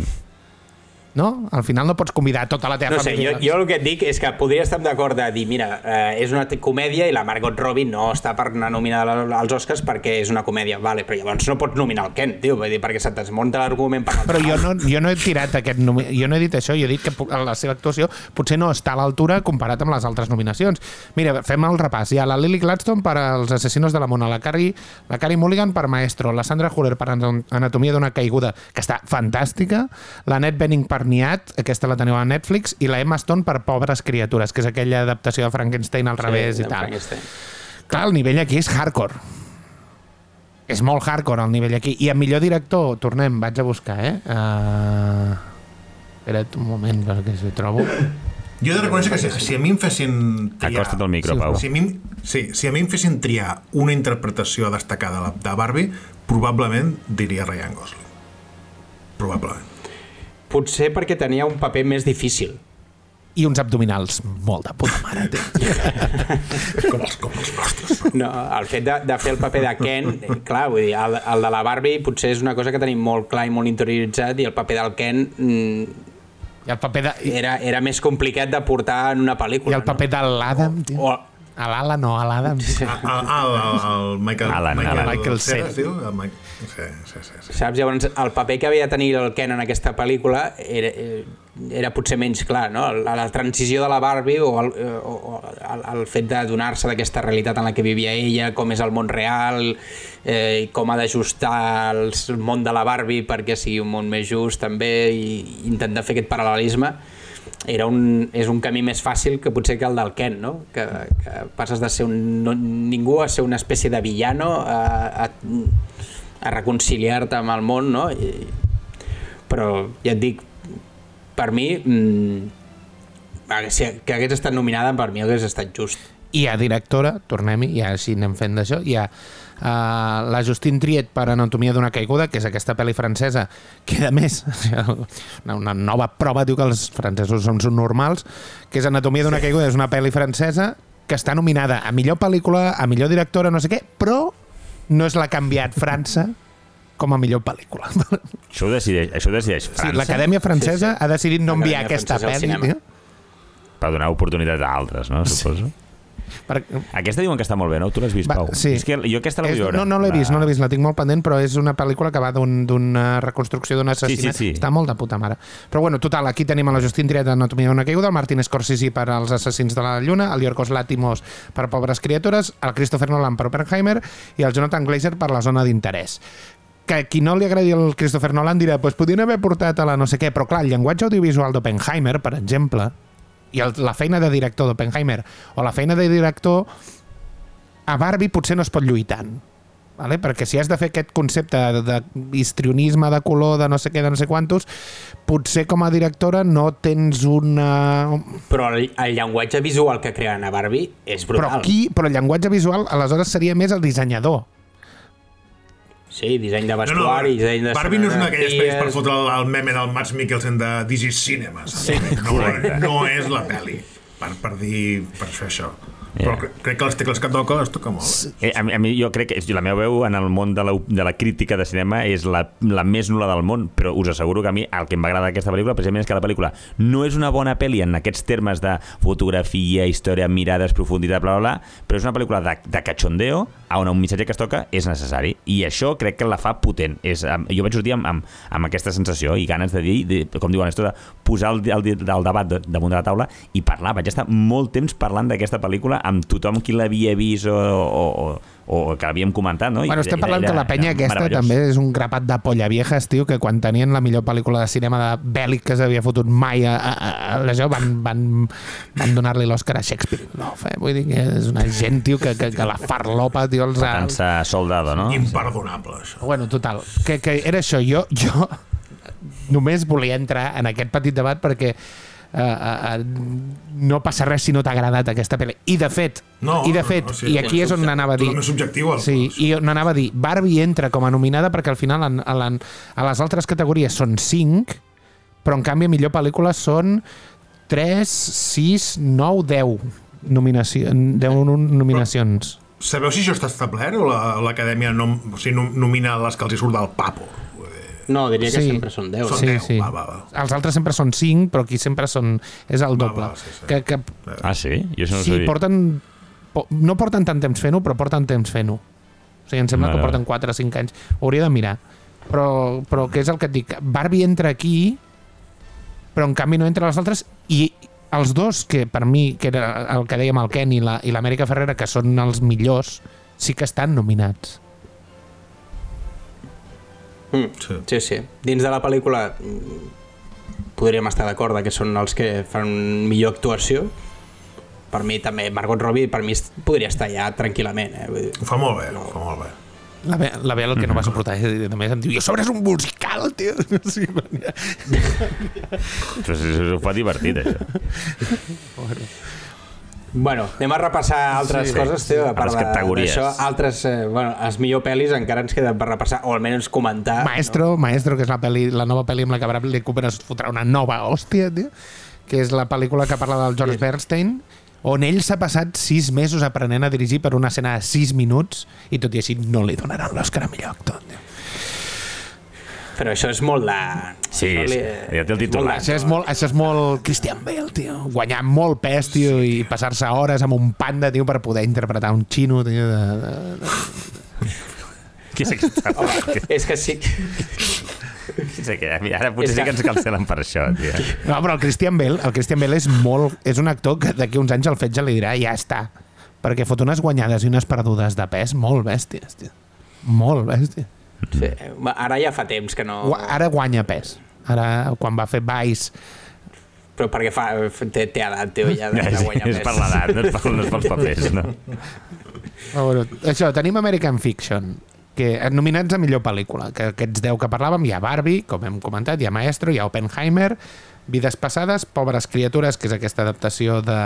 No? Al final no pots convidar tota la teva No sé, jo, família. jo el que et dic és que podria estar d'acord de dir, mira, eh, és una comèdia i la Margot Robbie no està per anar nominada al- als Oscars perquè és una comèdia, vale, però llavors no pots nominar el Ken, tio, vull dir, perquè se't desmunta l'argument per Però jo no, jo no he tirat aquest jo no he dit això, jo he dit que la seva actuació potser no està a l'altura comparat amb les altres nominacions. Mira, fem el repàs. Hi ha la Lily Gladstone per als assassinos de la Mona, la Carrie, la Carrie Mulligan per Maestro, la Sandra Huller per Ana- Anatomia d'una caiguda, que està fantàstica, la Annette Bening per Niat, aquesta la teniu a Netflix, i la Emma Stone per Pobres criatures, que és aquella adaptació de Frankenstein al revés i tal. Clar, el nivell aquí és hardcore. És molt hardcore el nivell aquí. I a millor director, tornem, vaig a buscar, eh? Uh... Espera't un moment, perquè si ho trobo. Jo he de reconèixer que si, si a mi em fessin triar... Acosta't al micro, Pau. Si a mi, sí, si a mi em fessin triar una interpretació a destacar de, la, de Barbie, probablement diria Ryan Gosling. Probablement. Potser perquè tenia un paper més difícil. I uns abdominals molt de puta mare. *laughs* Com els, com els nostres. No, el fet de, de fer el paper de Ken, clar, vull dir, el, el de la Barbie potser és una cosa que tenim molt clar i molt interioritzat i el paper del Ken mm, I el paper de... Era, era més complicat de portar en una pel·lícula. i el paper de l'Adam, tio. No? O, A l'Ala no, a l'Adam. Sí. Ah, el, el, el Michael, Alan, Michael, Alan. Michael Cera, Cera. es diu? El Mike... Sí, sí, sí, sí. Saps? Llavors, el paper que havia de tenir el Ken en aquesta pel·lícula era, eh, era potser menys clar, no? La, la transició de la Barbie o el, eh, o, o el, el fet de donar-se d'aquesta realitat en la que vivia ella, com és el món real, eh, i com ha d'ajustar el món de la Barbie perquè sigui un món més just també, i intentar fer aquest paral·lelisme, era un, és un camí més fàcil que potser que el del Ken, no? que, que passes de ser un, no, ningú a ser una espècie de villano, a, a, a reconciliar-te amb el món, no? I, però ja et dic, per mi, mm, si, que hagués estat nominada, per mi hagués estat just. I ha directora, tornem-hi, ja així anem fent d'això, hi ha uh, la Justine Triet per Anatomia d'una caiguda, que és aquesta pel·li francesa, que a més, *laughs* una, una nova prova diu que els francesos són normals, que és Anatomia d'una caiguda, és una pel·li francesa que està nominada a millor pel·lícula, a millor directora, no sé què, però no és la que ha enviat França com a millor pel·lícula. *laughs* Això ho decideix, això ho decideix Sí, França L'Acadèmia Francesa Sí, sí. ha decidit no enviar aquesta pel·li, per donar oportunitat a altres, no? Suposo. Per, Aquesta diuen que està molt bé, no? Tu l'has vist, Va, Pau? sí. És que jo aquesta la vull veure. no, no l'he vist, no l'he vist, la tinc molt pendent, però és una pel·lícula que va d'un- d'una reconstrucció d'un assassinat. sí, sí. Està molt de puta mare. Però bueno, total, aquí tenim a la Justin Triet d'Anatomia d'una caiguda, el Martin Scorsese per als assassins de la Lluna, el Yorgos Látimos per Pobres criatures, el Christopher Nolan per Oppenheimer i el Jonathan Glazer per la zona d'interès que qui no li agradi el Christopher Nolan dirà pues podien haver portat a la no sé què, però clar, el llenguatge audiovisual d'Oppenheimer, per exemple, i el, la feina de director d'Oppenheimer o la feina de director a Barbie potser no es pot lluir tant. Vale? Perquè si has de fer aquest concepte de, de histrionisme de color, de no sé què, de no sé quantos, potser com a directora no tens una... Però el, el llenguatge visual que creen a Barbie és brutal. Però aquí, però el llenguatge visual aleshores seria més el dissenyador. Sí, disseny de vestuari, disseny de Barbie no és una d'aquelles pel·lis per fotre el, el meme del Mads Mikkelsen de This is Cinema. Sí, no, no és la pel·li per, per dir, per fer això. Però cre- crec que les tecles que toca les toca molt. Eh, a, mi, a mi jo crec que la meva veu en el món de la, de la crítica de cinema és la, la més nula del món, però us asseguro que a mi el que m'agrada d'aquesta pel·lícula precisament és que la pel·lícula no és una bona pel·li en aquests termes de fotografia, història, mirades, profunditat, bla, bla, bla, però és una pel·lícula de, de cachondeo on un missatge que es toca és necessari. I això crec que la fa potent. És, jo vaig sortir amb, amb, amb aquesta sensació i ganes de dir, de, com diuen esto de posar el, el, el debat de, damunt de la taula i parlar, vaig estar molt temps parlant d'aquesta pel·lícula amb tothom qui l'havia vist o, o, o, o que l'havíem comentat no? I Bueno, estem parlant era- que la penya aquesta també és un grapat de polla viejas, tio, que quan tenien la millor pel·lícula de cinema de bèl·lic que s'havia fotut mai a, a, a, a això van, van, van donar-li l'Oscar a Shakespeare. No, fe, vull dir que és una gent, tio, que, que, que la farlopa, tio, els ha... Dansa soldado, no? Imperdonable, això. Bueno, total, que, que era això. Jo, jo només volia entrar en aquest petit debat perquè uh, uh, no passa res si no t'ha agradat aquesta pel·li. I de fet, No, i de no, fet, no, sí, i aquí és on anava a dir... Totalment subjectiu. El, Sí, i on anava a dir, Barbie entra com a nominada perquè al final en, en, en, a les altres categories són 5, però en canvi a millor pel·lícula són 3, 6, 9, 10 nominació, 10 nominacions. Sabeu si això està establert o la- l'Acadèmia no, o sigui, nom- nomina les que els hi surt del papo? No, diria que Sí. sempre són 10. Són Sí, 10, sí. va, va, va. Els altres sempre són 5, però aquí sempre són... És el doble. va, sí, sí. Que, que, Ah, sí? Jo això no sí, porten... po- No porten tant temps fent-ho, però porten temps fent-ho. O sigui, em sembla Vale, que porten 4 o 5 anys. Ho hauria de mirar. Però, però què és el que et dic? Barbie entra aquí, però en canvi no entra les altres, i els dos, que per mi, que era el que dèiem el Ken i la- i l'Amèrica Ferrera, que són els millors, sí que estan nominats. Mm. Sí. Sí, sí. Dins de la pel·lícula mm, podríem estar d'acord de que són els que fan millor actuació. Per mi també, Margot Robbie, per mi podria estar allà tranquil·lament. Eh? Vull dir, Ho fa molt bé, ho fa molt bé. La, Be la Bel el que no va suportar és, només em diu, a sobre és un musical, tio. *laughs* Sí. Però si ho fa divertit, això. Bueno, anem a repassar altres Sí. sí, coses, tio, a A part d'això. Altres, eh, bueno, les millor pel·lis encara ens queden per repassar, o almenys comentar. Maestro, Maestro, que és la, peli, la nova pel·li amb la que Bradley Cooper es fotrà una nova hòstia, tio, que és la pel·lícula que parla del George Bernstein, on ell s'ha passat sis mesos aprenent a dirigir per una escena de sis minuts i tot i així no li donaran l'Òscar a millor actor. Tio. Però això és molt de... Sí, això sí, li- ja té el és titular. Això és molt, això és molt Christian Bale, tio. Guanyar molt pes, tio, i passar-se hores amb un panda, tio, per poder interpretar un xino, tio, de, de, de... Qui és aquesta? *laughs* És que sí, aquest? Mira, Ara potser sí que- ens cancel·len per això, tio. No, però el Christian Bale, el Christian Bale és molt... És un actor que d'aquí uns anys el fetge li dirà ja està. Perquè fot unes guanyades i unes perdudes de pes molt bèsties, tio. Molt bèsties. Sí. Ara ja fa temps que no... Ara guanya pes. Ara, quan va fer Vice... Però perquè fa, té, té edat, tio, ja de, de guanyar és més. per l'edat, no és, per, no és pels papers, no? Ah, bueno, això, tenim American Fiction, que nominats a millor pel·lícula, que aquests 10 que parlàvem, hi ha Barbie, com hem comentat, hi ha Maestro, hi ha Oppenheimer, Vides passades, Pobres criatures, que és aquesta adaptació de,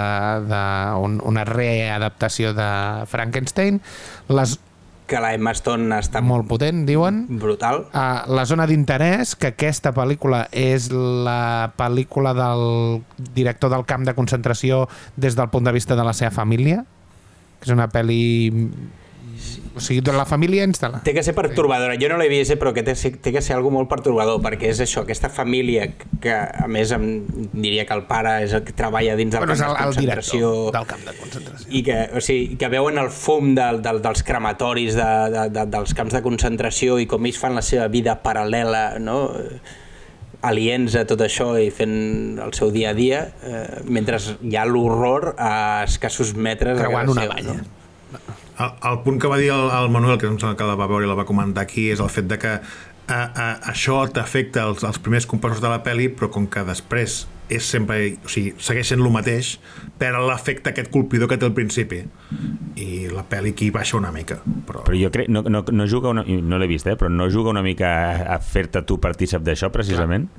de un, una readaptació de Frankenstein, les, Que la Emma Stone està molt potent, diuen, brutal. Uh, la zona d'interès, que aquesta pel·lícula és la pel·lícula del director del camp de concentració des del punt de vista de la seva família, que és una pel·li... O sigui, de la família instal·la. Té que ser pertorbadora. Jo no l'he vist, eh, però que té, té que ser algo molt pertorbador, perquè és això, aquesta família que, a més, em diria que el pare és el que treballa dins del Bueno, camp de concentració del camp de concentració. i que, o sigui, que veuen el fum del, del, dels crematoris de, de, de, dels camps de concentració i com ells fan la seva vida paral·lela, no? aliens a tot això i fent el seu dia a dia, eh, mentre hi ha l'horror a escassos metres de Creuant una valla. No? El, el punt que va dir el, el Manuel, que em sembla que la va veure i la va comentar aquí, és el fet de que a, a, això t'afecta els, els primers compassos de la pel·li, però com que després és sempre, o sigui, segueix sent el mateix per l'efecte aquest colpidor que té al principi i la pel·li aquí baixa una mica però, Però jo crec, no, no, no juga una, no l'he vist, eh, però no juga una mica a, a fer-te tu partícip d'això, precisament?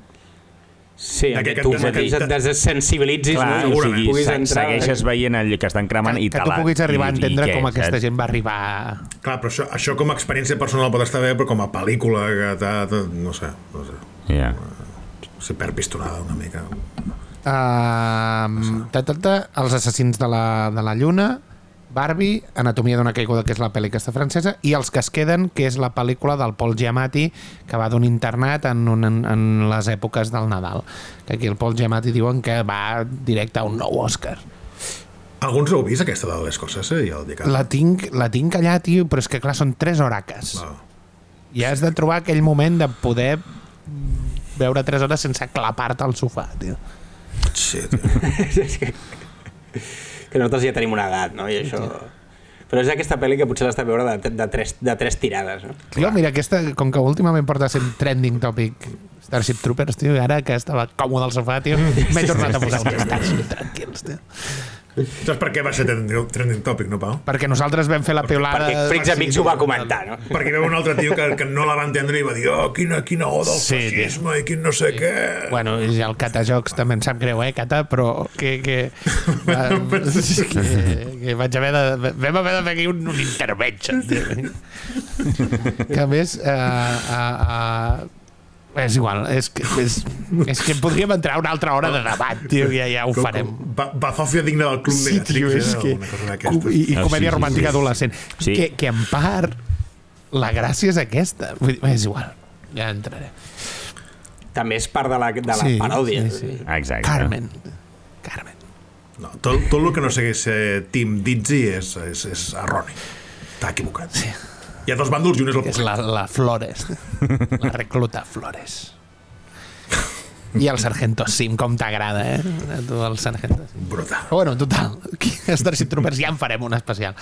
Sí, que que- tu que- mateix et desensibilitzis Clar, no? o sigui, puguis se, entrar... segueixes veient el que estan cremant i que tu puguis arribar a i entendre què, com aquesta saps? gent va arribar... clar, però això, això com a experiència personal pot estar bé però com a pel·lícula que t'ha- no sé, no sé Ja. se perd pistonada una mica Uh, ta, ta, ta, els assassins de la, de la lluna Barbie, Anatomia d'una caiguda que és la pel·li aquesta francesa i Els que es queden que és la pel·lícula del Paul Giamatti que va d'un internat en, un, en, en les èpoques del Nadal que aquí el Paul Giamatti diuen que va directe a un nou Òscar alguns heu vist aquesta de les coses eh? que... la tinc, la tinc allà tio, però és que clar, són tres horaques No. i has de trobar aquell moment de poder veure tres hores sense clapar-te al sofà tio. Sí, tio. És que, nosaltres ja tenim una edat, no? I això... Però és aquesta pel·li que potser l'has de veure de, de, tres, de tres tirades, no? Jo, mira, aquesta, com que últimament porta sent trending topic Starship Troopers, tio, ara que estava còmode al sofà, tio, m'he tornat a posar els Starship tranquils, tio. Saps per què va ser trending, topic, no Pau? Perquè nosaltres vam fer la piulada... Perquè Frics Amics ho va comentar, no? perquè hi va haver un altre tio que, que no la va entendre i va dir oh, quina, quina oda al Sí, tio. fascisme i quin no sé què Bueno, i el Catajocs també em sap greu, eh, Cata, però que... que, *laughs* va, que, que vaig haver de... Vam haver de fer aquí un, un intervention, *laughs* tio. Que a més... Uh, uh, uh, és igual, és que, és, és que podríem entrar una altra hora de debat, tio, ja, ja ho Com- farem. com ba- Bazofia digna del club Sí, tio, Negatrix és eh? que... I, i Ah, comèdia sí, sí, romàntica sí. adolescent. Sí. Que, que en part la gràcia és aquesta. Vull dir, és igual, ja entraré. També és part de la, de la Sí, paròdia. sí, sí. Exacte. Carmen. Carmen. no, tot, tot el que no segueix eh, Tim Dizzy és, és, és erroni està equivocat sí. Hi ha dos bàndols i un és el És la, la Flores. *laughs* La recluta Flores. I el Sargento Sim, com t'agrada, eh? A tu el Sargento Sim. brutal Però bueno, total, Starship Troopers ja en farem un especial.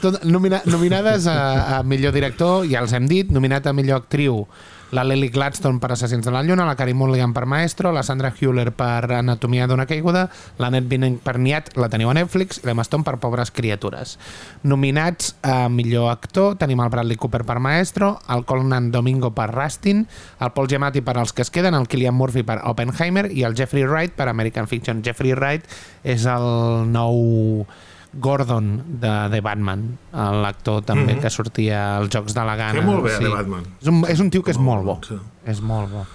Tot, nomina, nominades a, a millor director, ja els hem dit, nominat a millor actriu la Lily Gladstone per Assassins de la Lluna, la Carey Mulligan per Maestro, la Sandra Hüller per Anatomia d'una caiguda, la Ned Binnen per Niat, la teniu a Netflix, i l'Emma Stone per Pobres Criatures. Nominats a millor actor tenim el Bradley Cooper per Maestro, el Colnan Domingo per Rustin, el Paul Giamatti per Els que es queden, el Killian Murphy per Oppenheimer i el Jeffrey Wright per American Fiction. Jeffrey Wright és el nou Gordon de The Batman, l'actor també que sortia als Jocs de la Gana. Feia molt bé, The Batman. És un, és un tio que és molt bo. sí. És molt bo.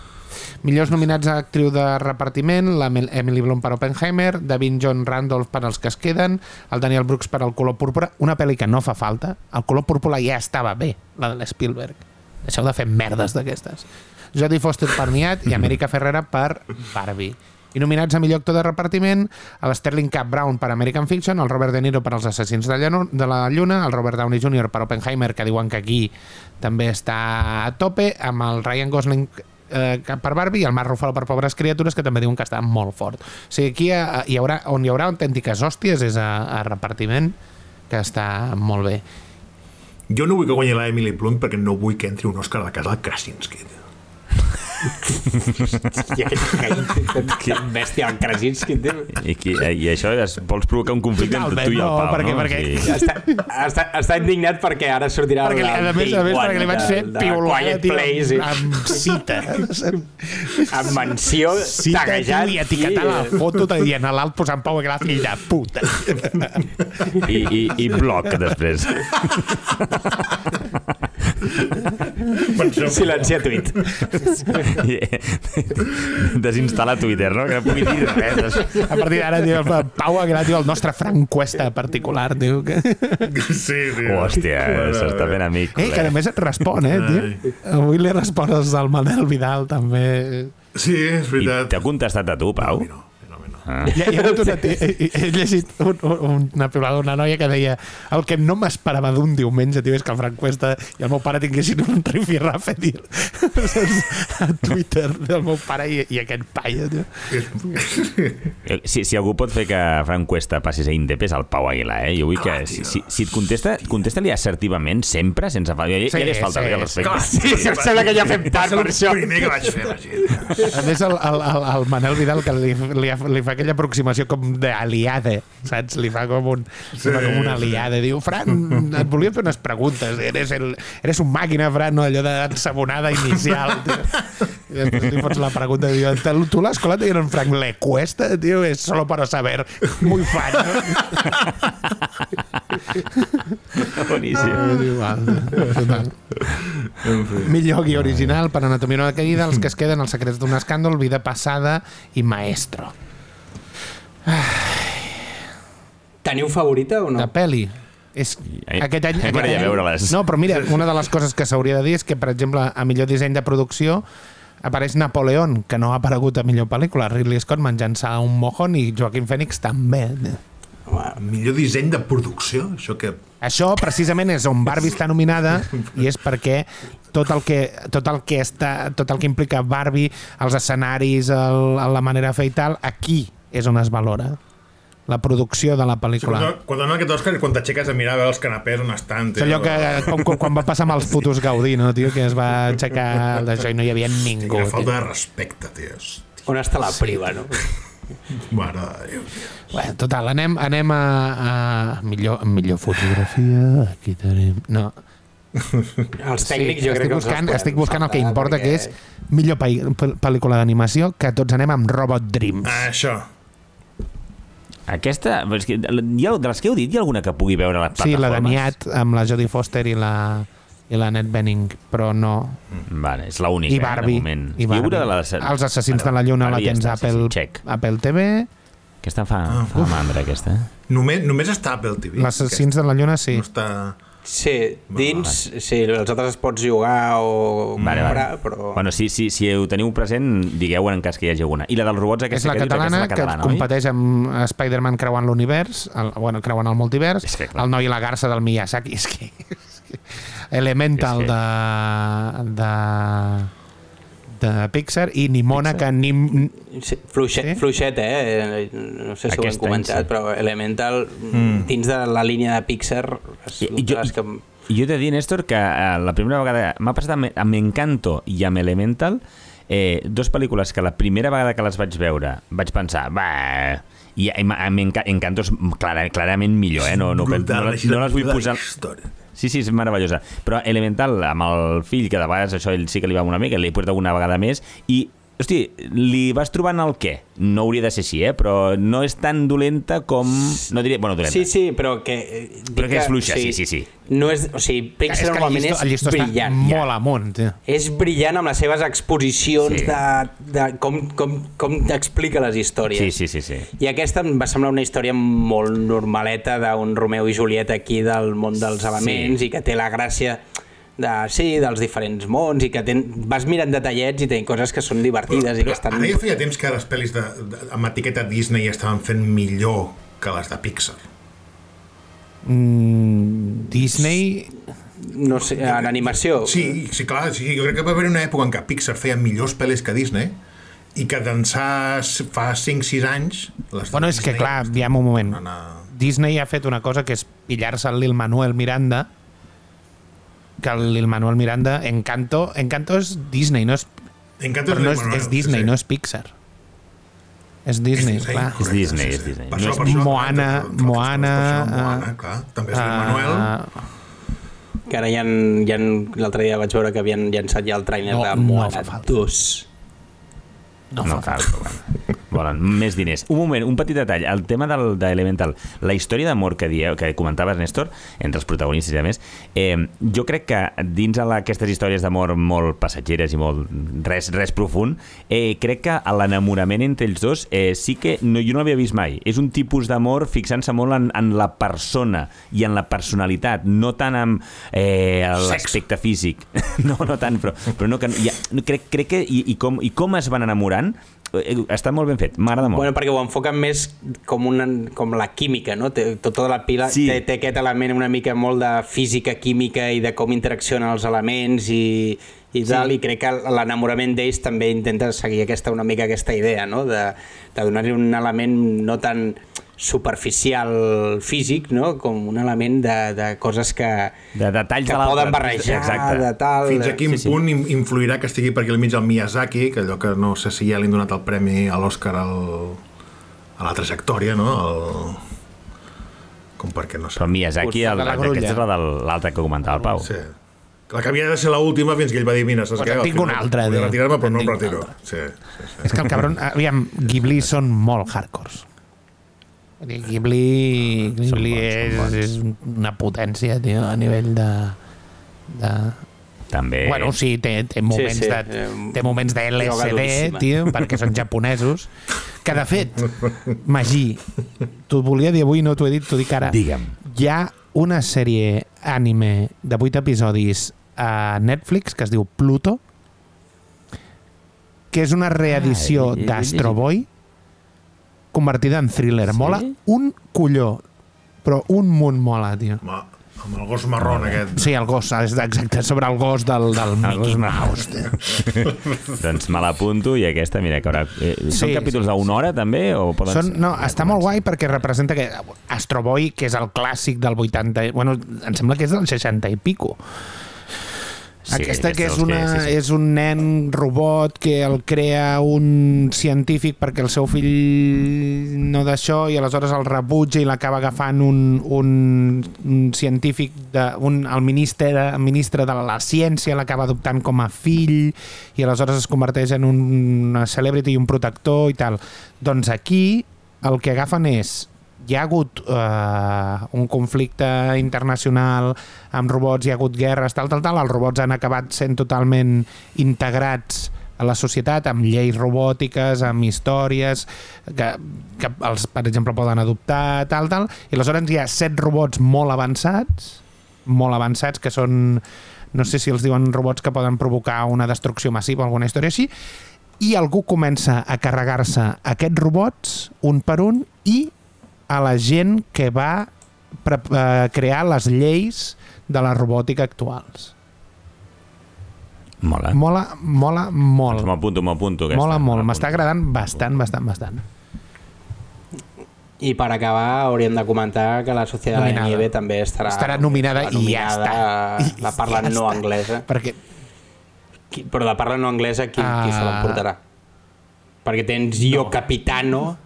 Millors nominats a actriu de repartiment, la Emily Blunt per Oppenheimer, Davin John Randolph per Els que es queden, el Daniel Brooks per El color púrpura, una pel·li que no fa falta. El color púrpura ja estava bé, la de l'Spielberg. Deixeu de fer merdes d'aquestes. Jodie Foster per Niat i Amèrica Ferrera per Barbie. I nominats a millor actor de repartiment, el Sterling K. Brown per American Fiction, el Robert De Niro per Els assassins de, Llano, de la Lluna, el Robert Downey Jr. per Oppenheimer, que diuen que aquí també està a tope, amb el Ryan Gosling eh, per Barbie i el Mark Ruffalo per Pobres Criatures, que també diuen que està molt fort. O sigui, aquí eh, hi haurà, on hi haurà autèntiques hòsties és a, a repartiment, que està molt bé. jo no vull que guanyi la Emily Blunt perquè no vull que entri un Òscar a la casa del Krasinski tio. I aquest que bèstia, el Krasinski, tio. I, qui, I això és, vols provocar un conflicte entre tu i el Totalment, no, Pau, perquè- no? perquè- Sí. Està, està, està indignat perquè ara sortirà Perquè, el, a més, a més, perquè li vaig fer de, de piulada, Place i, amb cita. *laughs* amb menció Cita, taguejat i etiquetar la foto i en l'alt posant Pau Aguilar, fill de puta. I, i, i bloc, després. *laughs* silencia tuit I, Desinstal·la Twitter, no? Que no pugui dir res. A partir d'ara, tio, el Pau Aguilar, tio, el nostre Frank Cuesta particular, tio. Que... sí, tio. Hòstia, això està ben amic. Eh, que a més et respon, eh, tio. Avui li respones al Manel Vidal, també. sí, és I veritat t'ha contestat a tu, Pau? no, no. Ah. Hi ha, hi ha hagut una, tia- he, he llegit un, un, una piulada d'una noia que deia el que no m'esperava d'un diumenge, tio, és que el Frank Cuesta i el meu pare tinguessin un rifirrafe, *laughs* a Twitter del meu pare i, i aquest paia, tio. Eh, Si, si algú pot fer que Frank Cuesta passis a Indep és el Pau Aguilar, eh? Jo vull que, Clar, si, si, si et contesta, contesta-li assertivament, sempre, sense fa... Ja, ja Sí, li has faltat sí, el respecte. Sí, em sembla que ja fem tard ser per això. primer que vaig fer. A més, el, el, el, el Manel Vidal que li, li, li fa aquella aproximació com d'aliade, saps? Li fa com, un, sí, fa com una aliade. Diu, Fran, et volia fer unes preguntes. Eres, el, eres un màquina, Fran, no? allò d'ensabonada inicial. Tio. I després li fots la pregunta. Diu, "Te- tu l'escola te en Frank le cuesta, tio, és solo para saber. Muy fan, no? *laughs* Boníssim. És igual. Total. Millor guió original per Anatomia d'una caïda, els que es queden, els secrets d'un escàndol, vida passada i maestro. Teniu favorita o no? de pel·li. És, Ai, aquest any, aquest any veure-les. No, però mira, una de les coses que s'hauria de dir és que, per exemple, a millor disseny de producció apareix Napoleón, que no ha aparegut a millor pel·lícula. Ridley Scott menjant-se un mojón i Joaquin Phoenix també. Millor disseny de producció, això que... Això precisament és on Barbie està nominada i és perquè tot el que, tot el que, està, tot el que implica Barbie, els escenaris, el, la manera de fer i tal, aquí és on es valora la producció de la pel·lícula. Quan, quan donen aquest Òscar, quan t'aixeques a mirar a veure els canapés on estan... És allò que, com, com, quan va passar amb els putos Gaudí, no, tio? Que es va aixecar d'això i no hi havia ningú. Quina falta tio. de respecte, tios. On està la priva, no? Mare de Déu. Bueno, total, anem, anem a, a millor, millor fotografia. Aquí tenim... No. Els tècnics jo estic crec que buscant, els estic buscant el que importa, perquè- que és millor pel- pel- pel·lícula d'animació, que tots anem amb Robot Dreams. Ah, això. Aquesta, és que, hi ha, de les que heu dit, hi ha alguna que pugui veure a les Sí, la de plataformes? Niat, amb la Jodie Foster i la, i la Annette Bening, però no. Vale, és l'única, I eh, de Barbie. moment. I I Barbie. una de les... Els assassins de la lluna la Barbie ja tens a sí, Apple, sí, check. Apple TV. Aquesta fa, fa mandra, aquesta. Només, només està a Apple TV. L'assassins de la lluna, sí. No està... Sí, dins, sí, els altres es pots jugar o Vale, comprar, vale. però... Bueno, si, si, si ho teniu present, digueu en cas que hi hagi alguna. I la dels robots És aquesta la que dius, catalana aquesta és la que catalana, oi? competeix amb Spider-Man creuant l'univers, el- bueno, creuant el multivers, És que, clar. el noi i la garça del Miyazaki, *laughs* és que... És que Elemental És que- de, de de Pixar i Nimona Pixar. que Nim, Sí, fluixet, Sí? sí? fluixet, eh? No sé si ho hem Aquest any, comentat, sí. però Elemental, mm. dins de la línia de Pixar, és I, de jo, les que... i jo he de dir, Néstor, que eh, la primera vegada... M'ha passat amb, amb Encanto i amb Elemental, eh, dos pel·lícules que la primera vegada que les vaig veure vaig pensar, va... I amb, amb Enca- Encanto és clara, clarament millor, eh? No, no, no, no, no les vull posar... Història. Sí, sí, és meravellosa. Però Elemental, amb el fill, que de vegades això ell sí que li va una mica, li portat una vegada més, i, hosti, li vas trobant el què? No hauria de ser així, eh? Però no és tan dolenta com... No diria... Bueno, dolenta. Sí, sí, però que... eh, Però que és fluixa, sí, sí, sí. No és, o sigui, és Pixar que el normalment llistó, és llistó brillant. està molt amunt, tio. És brillant amb les seves exposicions Sí. de, de com, com, com explica les històries. Sí, sí, sí, sí. I aquesta em va semblar una història molt normaleta d'un Romeu i Julieta aquí del món dels elements Sí. i que té la gràcia de, sí, dels diferents mons i que ten, vas mirant detallets i tenen coses que són divertides i que estan... Ara ja feia temps que les pel·lis de, de, amb etiqueta Disney estaven fent millor que les de Pixar. Mm, Disney... No sé, en animació... Sí, sí, clar, sí, jo crec que va haver una època en què Pixar feia millors pel·lis que Disney i que d'ençà fa 5-6 anys... Les Bueno, és que clar, ja un moment. Disney ha fet una cosa que és pillar-se el Lil Manuel Miranda que el Manuel Miranda Encanto, Encanto és Disney no és, Encanto però no és, Manuel, és Disney, sí, sí. no és Pixar és Disney, Disney, clar correcte, Disney, és Disney. Per No és per això, Moana, per- Moana, per això, Moana, clar, també és Lin Manuel. Ah, Que ara ja, han- ja l'altre dia vaig veure que havien llançat ja el tràiler No, de no Moana fa falta. 2. no, No fa cal, però bueno. Volen més diners. Un moment, un petit detall. El tema del, de Elemental. La història d'amor que, dieu, que comentaves, Néstor, entre els protagonistes i a més, eh, jo crec que dins de la, aquestes històries d'amor molt passatgeres i molt res, res profund, eh, crec que l'enamorament entre ells dos eh, sí que no, jo no l'havia vist mai. És un tipus d'amor fixant-se molt en, en la persona i en la personalitat, no tant en eh, l'aspecte físic. *laughs* No, no tant, però, però no, que, ja, crec, crec que i, i, com, i com es van enamorant està molt ben fet, m'agrada molt. Bueno, perquè ho enfoquen més com, una, com la química, no? Té, tota la pila Sí. sí. té, té aquest element una mica molt de física, química i de com interaccionen els elements i, i tal, i crec que l'enamorament d'ells també intenta seguir aquesta, una mica aquesta idea, no? De, de donar-li un element no tan superficial físic, no? com un element de, de coses que, de detalls que de poden barrejar, Exacte. de tal... Fins a quin Sí, sí. punt in- influirà que estigui per aquí al mig el Miyazaki, que allò que no sé si ja li han donat el premi a l'Oscar al... a la trajectòria, no? El... Com perquè no sé. Però Miyazaki, aquest és l'altre que comentava el Pau. Sí. La que havia de ser l'última fins que ell va dir, mira, saps Pues què? tinc una altra, Vull de- retirar-me, però no em retiro. Sí, sí, sí. És que el cabron... Aviam, Ghibli són molt hardcores. Vull dir, Ghibli, Ghibli és, és una potència, tio, a nivell de... de... També... Bueno, sí, té, té moments sí, de, eh, té moments de LSD, tio, perquè són japonesos. Que, de fet, Magí, t'ho volia dir avui, no t'ho he dit, t'ho dic ara. Digue'm. Hi ha una sèrie anime de 8 episodis a Netflix que es diu Pluto, que és una reedició Ah, d'Astro Boy convertida en thriller. Sí? Mola un colló, però un munt mola, tio. Home, amb el gos marrón aquest. Sí, el gos, és exacte, sobre el gos del, del Mickey Mouse. tio. Doncs me l'apunto i aquesta, mira, que haurà... Eh, són Sí, capítols sí, d'una hora, també? O poden Són, ser- no, està molt guai perquè representa que Astro Boy, que és el clàssic del 80... Bueno, em sembla que és del 60 i pico. Sí, Aquesta que és, una, sí, sí. és un nen robot que el crea un científic perquè el seu fill no d'això i aleshores el rebutja i l'acaba agafant un, un, un científic, de, un, el ministre, el ministre de la ciència l'acaba adoptant com a fill i aleshores es converteix en un, una celebrity i un protector i tal. Doncs aquí el que agafen és hi ha hagut eh, un conflicte internacional amb robots, hi ha hagut guerres, tal, tal, tal, els robots han acabat sent totalment integrats a la societat amb lleis robòtiques, amb històries que, que els, per exemple, poden adoptar, tal, tal, i aleshores hi ha set robots molt avançats, molt avançats, que són, no sé si els diuen robots que poden provocar una destrucció massiva o alguna història així, i algú comença a carregar-se aquests robots un per un i a la gent que va eh, crear les lleis de la robòtica actuals. Mola. Mola, mola molt. Doncs M'apunto, m'apunto. Mola molt. M'està agradant bastant, bastant, bastant. I per acabar hauríem de comentar que la Societat de la Nominada. Nieve també estarà, Estarà nominada i ja nominada està. La parla Ja no està. anglesa. Perquè Qui, però la parla no anglesa, qui, qui se Ah. l'emportarà? Perquè tens Io Capitano,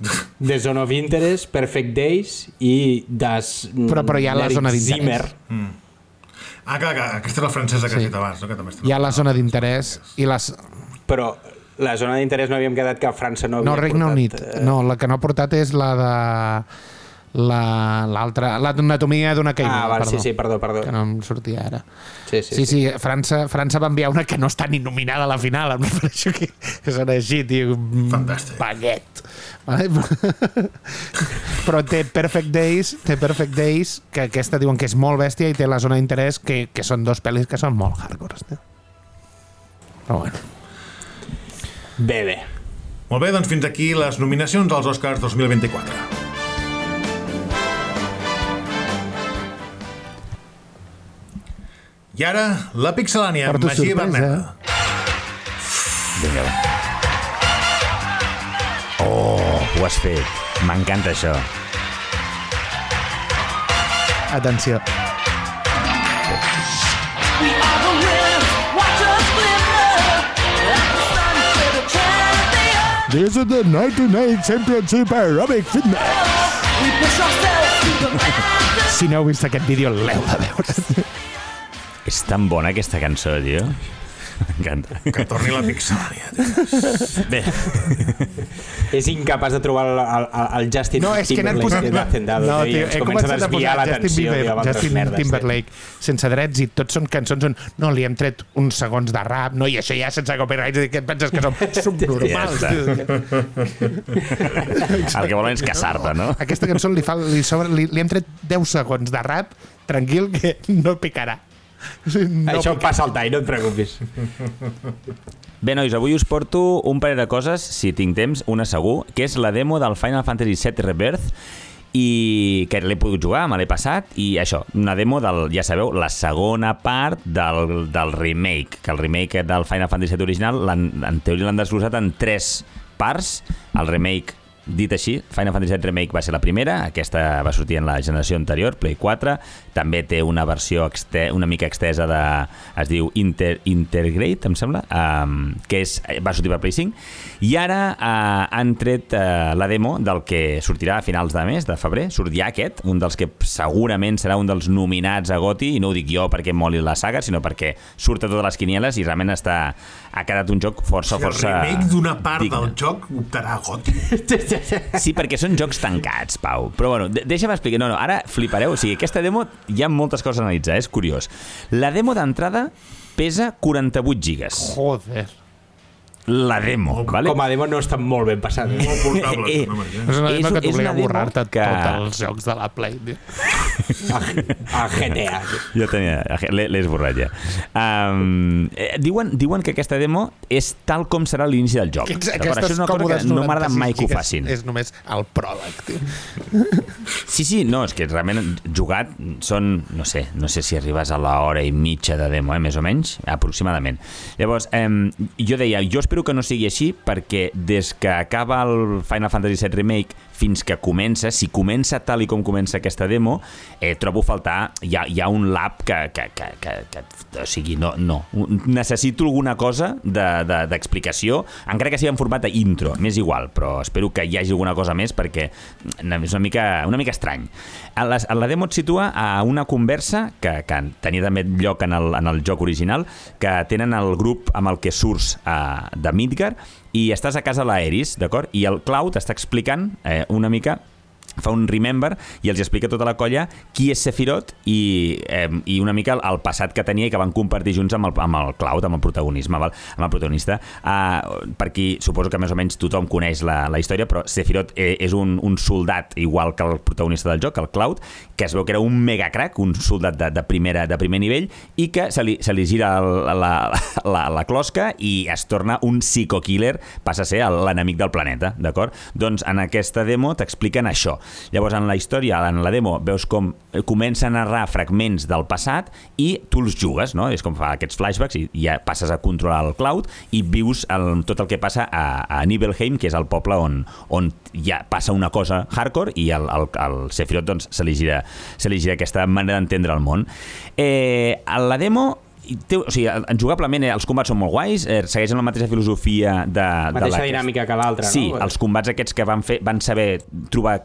*laughs* The Zone of Interest, Perfect Days i Das Però- però hi ha la zona d'interès. Zimmer. Ah, clar, clar, aquesta és la francesa que Sí. has dit abans, no? Que també hi ha la zona d'interès i les... Però la zona d'interès no havíem quedat que França no havia No, Regne portat, Unit. eh, No, la que no ha portat és la de la- l'altra, l'anatomia d'una caiguda, Ah, val, perdó. sí, sí, perdó, perdó. Que no em sortia ara. Sí, sí, Sí, sí, França, França va enviar una que no està ni nominada a la final, em refereixo que, que són així, tio. Fantàstic. Baguet. Vale? *laughs* Però té Perfect Days, té Perfect Days, que aquesta diuen que és molt bèstia, i té la zona d'interès, que, que són dos pel·lis que són molt hardcore. Tio. Però bueno. Bé, bé. Molt bé, doncs fins aquí les nominacions als Oscars 2024. I ara, la Pixelània, amb Porto Magí sorpresa. Berneda. Vinga, va. Oh, ho has fet. M'encanta això. Atenció. This is the 99 Championship Aerobic Fitness. *laughs* Si no heu vist aquest vídeo, l'heu de veure. És tan bona aquesta cançó, tio. M'encanta. Que torni la tio. Bé, És incapaç de trobar el, el, el Justin No, és que he anat posant... No, i tio, he comença començat a posar Justin Bieber, Justin merdes. Timberlake, sense drets, i tots són cançons on no, li hem tret uns segons de rap, no, i això ja sense copyright, i què et penses que som *laughs* subnormals, el que volen és caçar-te, no? Aquesta cançó li, fa, li, sobre, li, li hem tret 10 segons de rap, tranquil, que no picarà. No Això picarà. passa al tall, no et preocupis. *laughs* Bé, nois, avui us porto un parell de coses, si tinc temps, una segur, que és la demo del Final Fantasy VII Rebirth, i que l'he pogut jugar, me l'he passat, i això, una demo del, ja sabeu, la segona part del, del remake, que el remake del Final Fantasy VII original, en teoria l'han desglossat en tres parts, el remake Dit així, Final Fantasy VII Remake va ser la primera, aquesta va sortir en la generació anterior, Play 4, també té una versió exte una mica extesa de... es diu Inter Intergrade, em sembla, um, que és, va sortir per Play 5, i ara uh, han tret uh, la demo del que sortirà a finals de mes, de febrer, surt ja aquest, un dels que segurament serà un dels nominats a GOTY, i no ho dic jo perquè em moli la saga, sinó perquè surt a totes les quinieles i realment està, ha quedat un joc força, Si el força... remake d'una part digne. del joc optarà a Goti. *laughs* Sí, perquè són jocs tancats, Pau. Però bueno, de- deixa'm explicar. No, no, ara flipareu. O sigui, aquesta demo hi ha moltes coses a analitzar, és curiós. La demo d'entrada pesa 48 gigas. Joder. La demo, vale? Com a demo no està molt ben passat. Eh? Molt portable. Eh, no m'imagino. És una És- demo que és t'obliga a borrar-te que- tots els jocs de la Play. A, a GTA. Ja tenia, l'he esborrat ja. Um, eh, diuen, diuen que aquesta demo és tal com serà l'inici del joc. Aquests- D'acord? Això és una cosa que no m'agrada 96 mai que ho facin. És només el pròleg, tio. Sí, sí, no, és que realment jugat són, no sé, no sé si arribes a l'hora i mitja de demo, eh, més o menys, aproximadament. Llavors, eh, jo deia, jo espero que no sigui així perquè des que acaba el Final Fantasy VII Remake fins que comença, si comença tal i com comença aquesta demo, eh, trobo faltar, hi ha, hi ha un lab que, que, que, que, que o sigui, no, no, necessito alguna cosa d'explicació, de, d'explicació, encara que sigui en format d'intro, m'és igual, però espero que hi hagi alguna cosa més perquè mm, és una mica, una mica estrany. A la, a la demo et situa a una conversa que, que tenia també lloc en el, en el joc original, que tenen el grup amb el que surts uh, de Midgar i estàs a casa l'Aeris, d'acord? I el Cloud està explicant eh, una mica fa un remember i els explica tota la colla qui és Sephiroth i, eh, i una mica el, el passat que tenia i que van compartir junts amb el, amb el Cloud, amb el protagonisme, val? amb el protagonista. Uh, per qui suposo que més o menys tothom coneix la, la història, però Sephiroth eh, és un, un soldat igual que el protagonista del joc, el Cloud, que es veu que era un mega crack, un soldat de, de, primera, de primer nivell i que se li, se li gira el, la, la, la closca i es torna un psico-killer, passa a ser l'enemic del planeta, d'acord? Doncs en aquesta demo t'expliquen això. Llavors, en la història, en la demo, veus com eh, comença a narrar fragments del passat i tu els jugues, no? És com fa aquests flashbacks i ja passes a controlar el Cloud i vius el, tot el que passa a, a Nibelheim, que és el poble on, on ja passa una cosa hardcore i el, el, el Sephiroth doncs, se, li gira, se li gira aquesta manera d'entendre el món. Eh, a la demo i té, o sigui, jugablement eh, els combats són molt guais, eh, segueixen la mateixa filosofia de, de Mateixa la, dinàmica que l'altra, Sí, no? els combats aquests que van fer van saber trobar,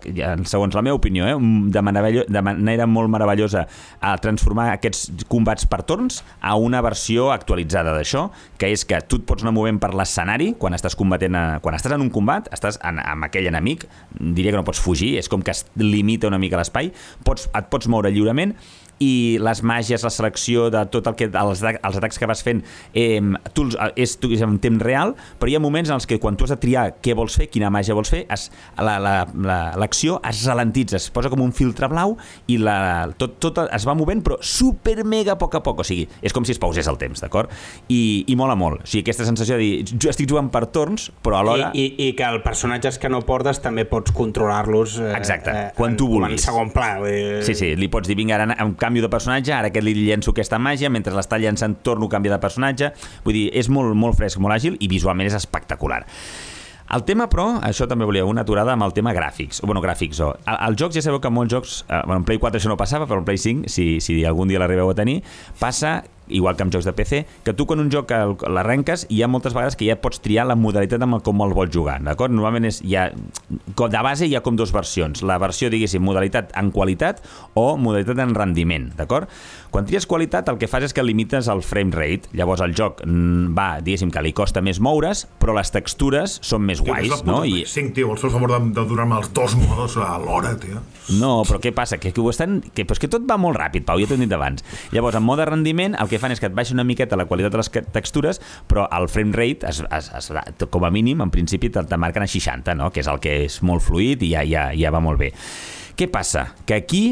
segons la meva opinió, eh, un- de, meravello, de manera molt meravellosa a transformar aquests combats per torns a una versió actualitzada d'això, que és que tu et pots anar movent per l'escenari quan estàs combatent, a, quan estàs en un combat, estàs en, amb aquell enemic, diria que no pots fugir, és com que es limita una mica l'espai, pots, et pots moure lliurement i les màgies, la selecció de tot el que els, els atacs que vas fent eh, tu, els- és, tu, és en temps real però hi ha moments en els que quan tu has de triar què vols fer, quina màgia vols fer es, la, la, la, l'acció es ralentitza es posa com un filtre blau i la, tot, tot es va movent però super mega a poc a poc, o sigui, és com si es pausés el temps, d'acord? I, i mola molt, o sigui, aquesta sensació de dir, jo estic jugant per torns però alhora I, i, I que els personatges que no portes també pots controlar-los eh, Exacte, eh, quan en, tu com En vulguis. segon pla. Eh, Sí, sí, li pots dir, vinga, ara em canvio de personatge, ara que li llenço aquesta màgia, mentre l'està llançant torno a canviar de personatge. Vull dir, és molt, molt fresc, molt àgil i visualment és espectacular. El tema, però, això també volia una aturada amb el tema gràfics. O, bueno, gràfics, o... El, el jocs, ja sabeu que molts jocs... Eh, bueno, en Play 4 això no passava, però en Play 5, si, si algun dia l'arribeu a tenir, passa igual que amb jocs de PC, que tu quan un joc l'arrenques hi ha moltes vegades que ja pots triar la modalitat amb el, com el vols jugar, d'acord? Normalment és, hi ha, de base hi ha com dues versions. La versió, diguéssim, modalitat en qualitat o modalitat en rendiment, d'acord? Quan tries qualitat el que fas és que limites el frame rate. Llavors el joc mm, va, diguéssim, que li costa més moure's, però les textures són més Tio, guais, no? Play 5, tio, el seu favor de, de donar-me els dos modos a l'hora, tio. No, però què passa? Que, que, ho estan, que, però és que tot va molt ràpid, Pau, ja t'ho he dit abans. Llavors, en mode rendiment, el que fan és que et baixa una miqueta la qualitat de les textures, però el frame rate, es, es, es, com a mínim, en principi, te, te marquen a 60, no? que és el que és molt fluid i ja, ja, ja va molt bé. Què passa? Que aquí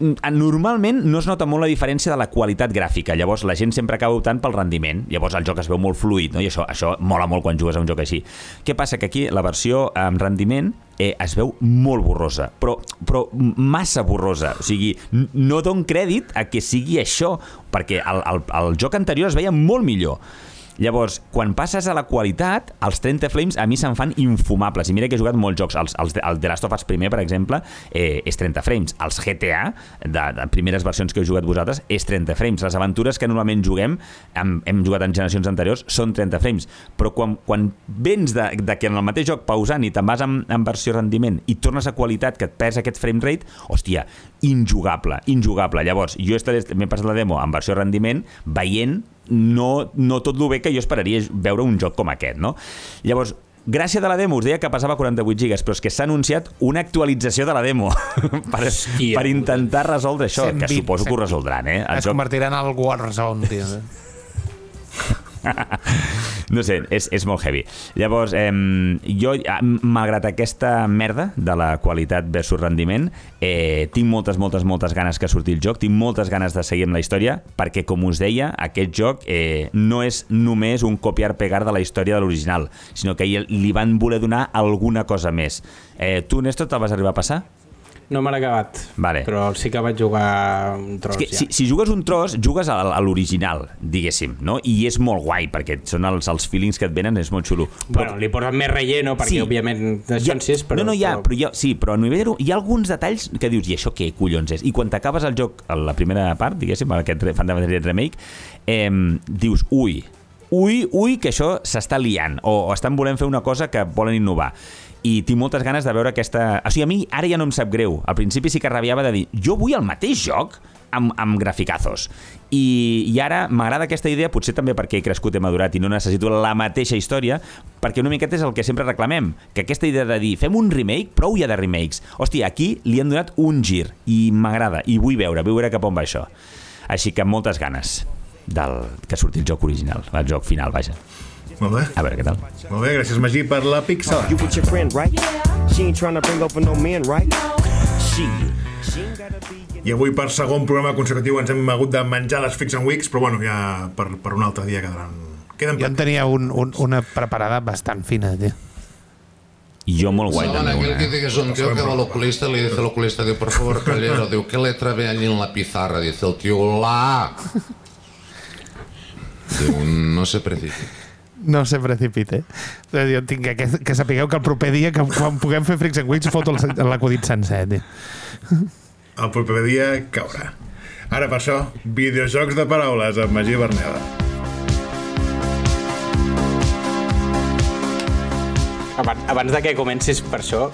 normalment no es nota molt la diferència de la qualitat gràfica, llavors la gent sempre acaba optant pel rendiment, llavors el joc es veu molt fluid, no? i això, això mola molt quan jugues a un joc així. Què passa? Que aquí la versió amb rendiment eh, es veu molt borrosa, però, però massa borrosa. O sigui, no don crèdit a que sigui això, perquè el, el, el joc anterior es veia molt millor. Llavors, quan passes a la qualitat, els 30 frames a mi se'n fan infumables. I mira que he jugat molts jocs. Els, els, el The Last of Us primer, per exemple, eh, és 30 frames. Els GTA, de, de primeres versions que heu jugat vosaltres, és 30 frames. Les aventures que normalment juguem, hem, hem jugat en generacions anteriors, són 30 frames. Però quan, quan vens de, de que en el mateix joc pausant i te'n vas en, en versió rendiment i tornes a qualitat que et pesa aquest frame rate, hòstia, injugable, injugable. Llavors, jo m'he passat la demo en versió rendiment, veient no, no tot el bé que jo esperaria veure un joc com aquest, no? Llavors, gràcia de la demo, us deia que passava 48 gigas, però és que s'ha anunciat una actualització de la demo *laughs* per, Hòstia. per intentar resoldre això, 120, que suposo que ho 120. resoldran, eh? El Es joc, convertirà en el Warzone, tio. *laughs* *laughs* no sé, és, és molt heavy. Llavors, eh, jo, ah, malgrat aquesta merda de la qualitat versus rendiment, eh, tinc moltes, moltes, moltes ganes que surti el joc, tinc moltes ganes de seguir amb la història, perquè, com us deia, aquest joc eh, no és només un copiar-pegar de la història de l'original, sinó que li van voler donar alguna cosa més. Eh, tu, Néstor, te'l vas arribar a passar? No me l'he acabat, Vale. però sí que vaig jugar un tros És que ja. si, si jugues un tros, jugues a, a l'original, diguéssim, no? I és molt guai, perquè són els, els feelings que et venen, és molt xulo. Bueno, li posen més relleno, perquè Sí. òbviament són sis, però... no, no, ja, però... però, ja, sí, però a nivell hi ha alguns detalls que dius, i això què collons és? I quan t'acabes el joc, a la primera part, diguéssim, aquest re- Fantasy Remake, eh, dius, ui, ui, ui, que això s'està liant, o, o estan volent fer una cosa que volen innovar i tinc moltes ganes de veure aquesta... O sigui, a mi ara ja no em sap greu. Al principi sí que rabiava de dir, jo vull el mateix joc amb, amb graficazos. I, I ara m'agrada aquesta idea, potser també perquè he crescut, he madurat i no necessito la mateixa història, perquè una miqueta és el que sempre reclamem, que aquesta idea de dir, fem un remake, prou ja de remakes. Hòstia, aquí li han donat un gir, i m'agrada, i vull veure, vull veure cap on va això. Així que moltes ganes del que surti el joc original, el joc final, vaja. Molt bé. A veure què tal. Molt bé, gràcies Magí per la pixel. You with your friend, right? She ain't trying to bring over no man, right? She. She ain't gotta be. I avui per segon programa consecutiu ens hem hagut de menjar les Fix and Weeks, però bueno, ja per, per un altre dia quedaran... Queden Jo en tenia un, un, una preparada bastant fina, tio. I jo molt guai Saben també aquel una. que eh? dice que es un tío que va al oculista y le dice al oculista, dice, por favor, caballero, digo, ¿qué letra ve allí en la pizarra? Dice el tío, la A. Digo, no se precipite. No se precipite. Jo tinc que, que sapigueu que el proper dia, que quan puguem fer Freaks and Weeks, foto l'acudit sencer, tio. El proper dia caurà. Ara per això, videojocs de paraules amb Magí Berneda. Abans, abans de que comencis per això,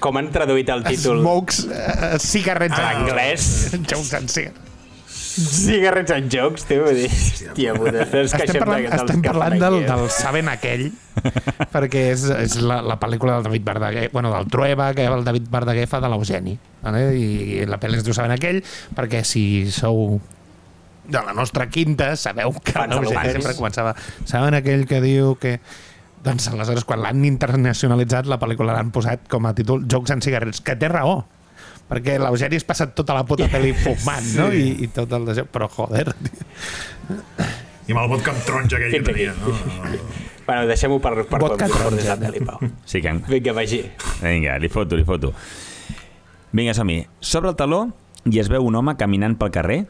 com han traduït el títol? Smokes, uh, cigarrets en l'anglès. Jocs en cigarrets. Cigarrets and jokes, tio, vull dir, hòstia puta, Estem parlant, estem parlant del, eh? del Saben aquell, perquè és, és la, la pel·lícula del David Verdaguer, bueno, del Trueba, que el David Verdaguer fa de l'Eugeni. Vale? I la pel·li es diu Saben aquell, perquè si sou de la nostra quinta, sabeu que l'Eugeni sempre començava Saben aquell que diu que doncs aleshores quan l'han internacionalitzat la pel·lícula l'han posat com a títol Jocs en cigarrets, que té raó perquè l'Eugeni es passa tota la puta pel·li *laughs* fumant, no? I, i tot el de... Però, joder. I amb el vodka amb taronja aquell que tenia, no? Bueno, deixem-ho per, per Vodka quan portis taronja. la pel·li, Pau. Sí que Vinga, vagi. Vinga, li foto, li foto. Vinga, som-hi. Sobre el taló i es veu un home caminant pel carrer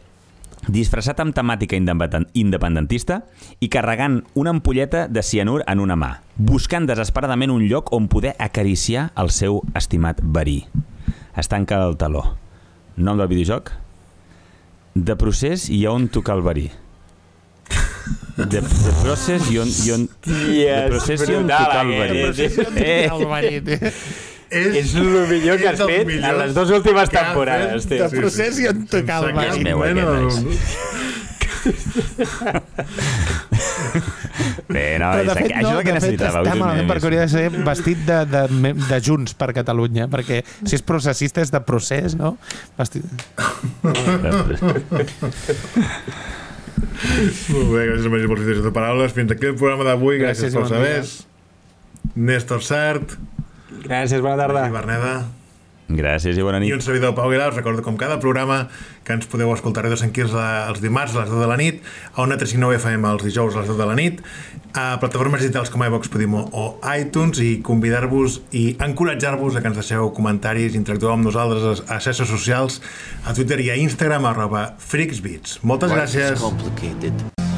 disfressat amb temàtica independen- independentista i carregant una ampolleta de cianur en una mà, buscant desesperadament un lloc on poder acariciar el seu estimat verí. Es tanca el taló. Nom del videojoc? De procés i on tocar el verí. De, de procés i on... I on de procés és i on tocar el verí. Eh. El verí, tio. És el millor que has és fet en millors les dues últimes temporades, tio. de procés i on tocar el És verí. meu, aquest, Bueno. *laughs* Bé, no, és, de fet, això és el que necessitava. està malament perquè hauria de ser vestit de, de, de Junts per Catalunya, perquè si és processista és de procés, no? Vestit... Molt bé, gràcies Magí per les idees de paraules. Fins aquí el programa d'avui. Gràcies, Gràcies dia. sabers. Néstor Sart, Gràcies, bona tarda. Magí Berneda. Gràcies i bona I nit. un servidor Pau Aguilar, us recordo com cada programa que ens podeu escoltar a Radio Sant Quirze els dimarts a les 10 de la nit, a Ona 359 FM els dijous a les 10 de la nit, a plataformes digitals com iVox, Podimo o iTunes i convidar-vos i encoratjar-vos a que ens deixeu comentaris, interactueu amb nosaltres a xarxes socials, a Twitter i a Instagram, arroba freaksbeats. Moltes gràcies. complicated.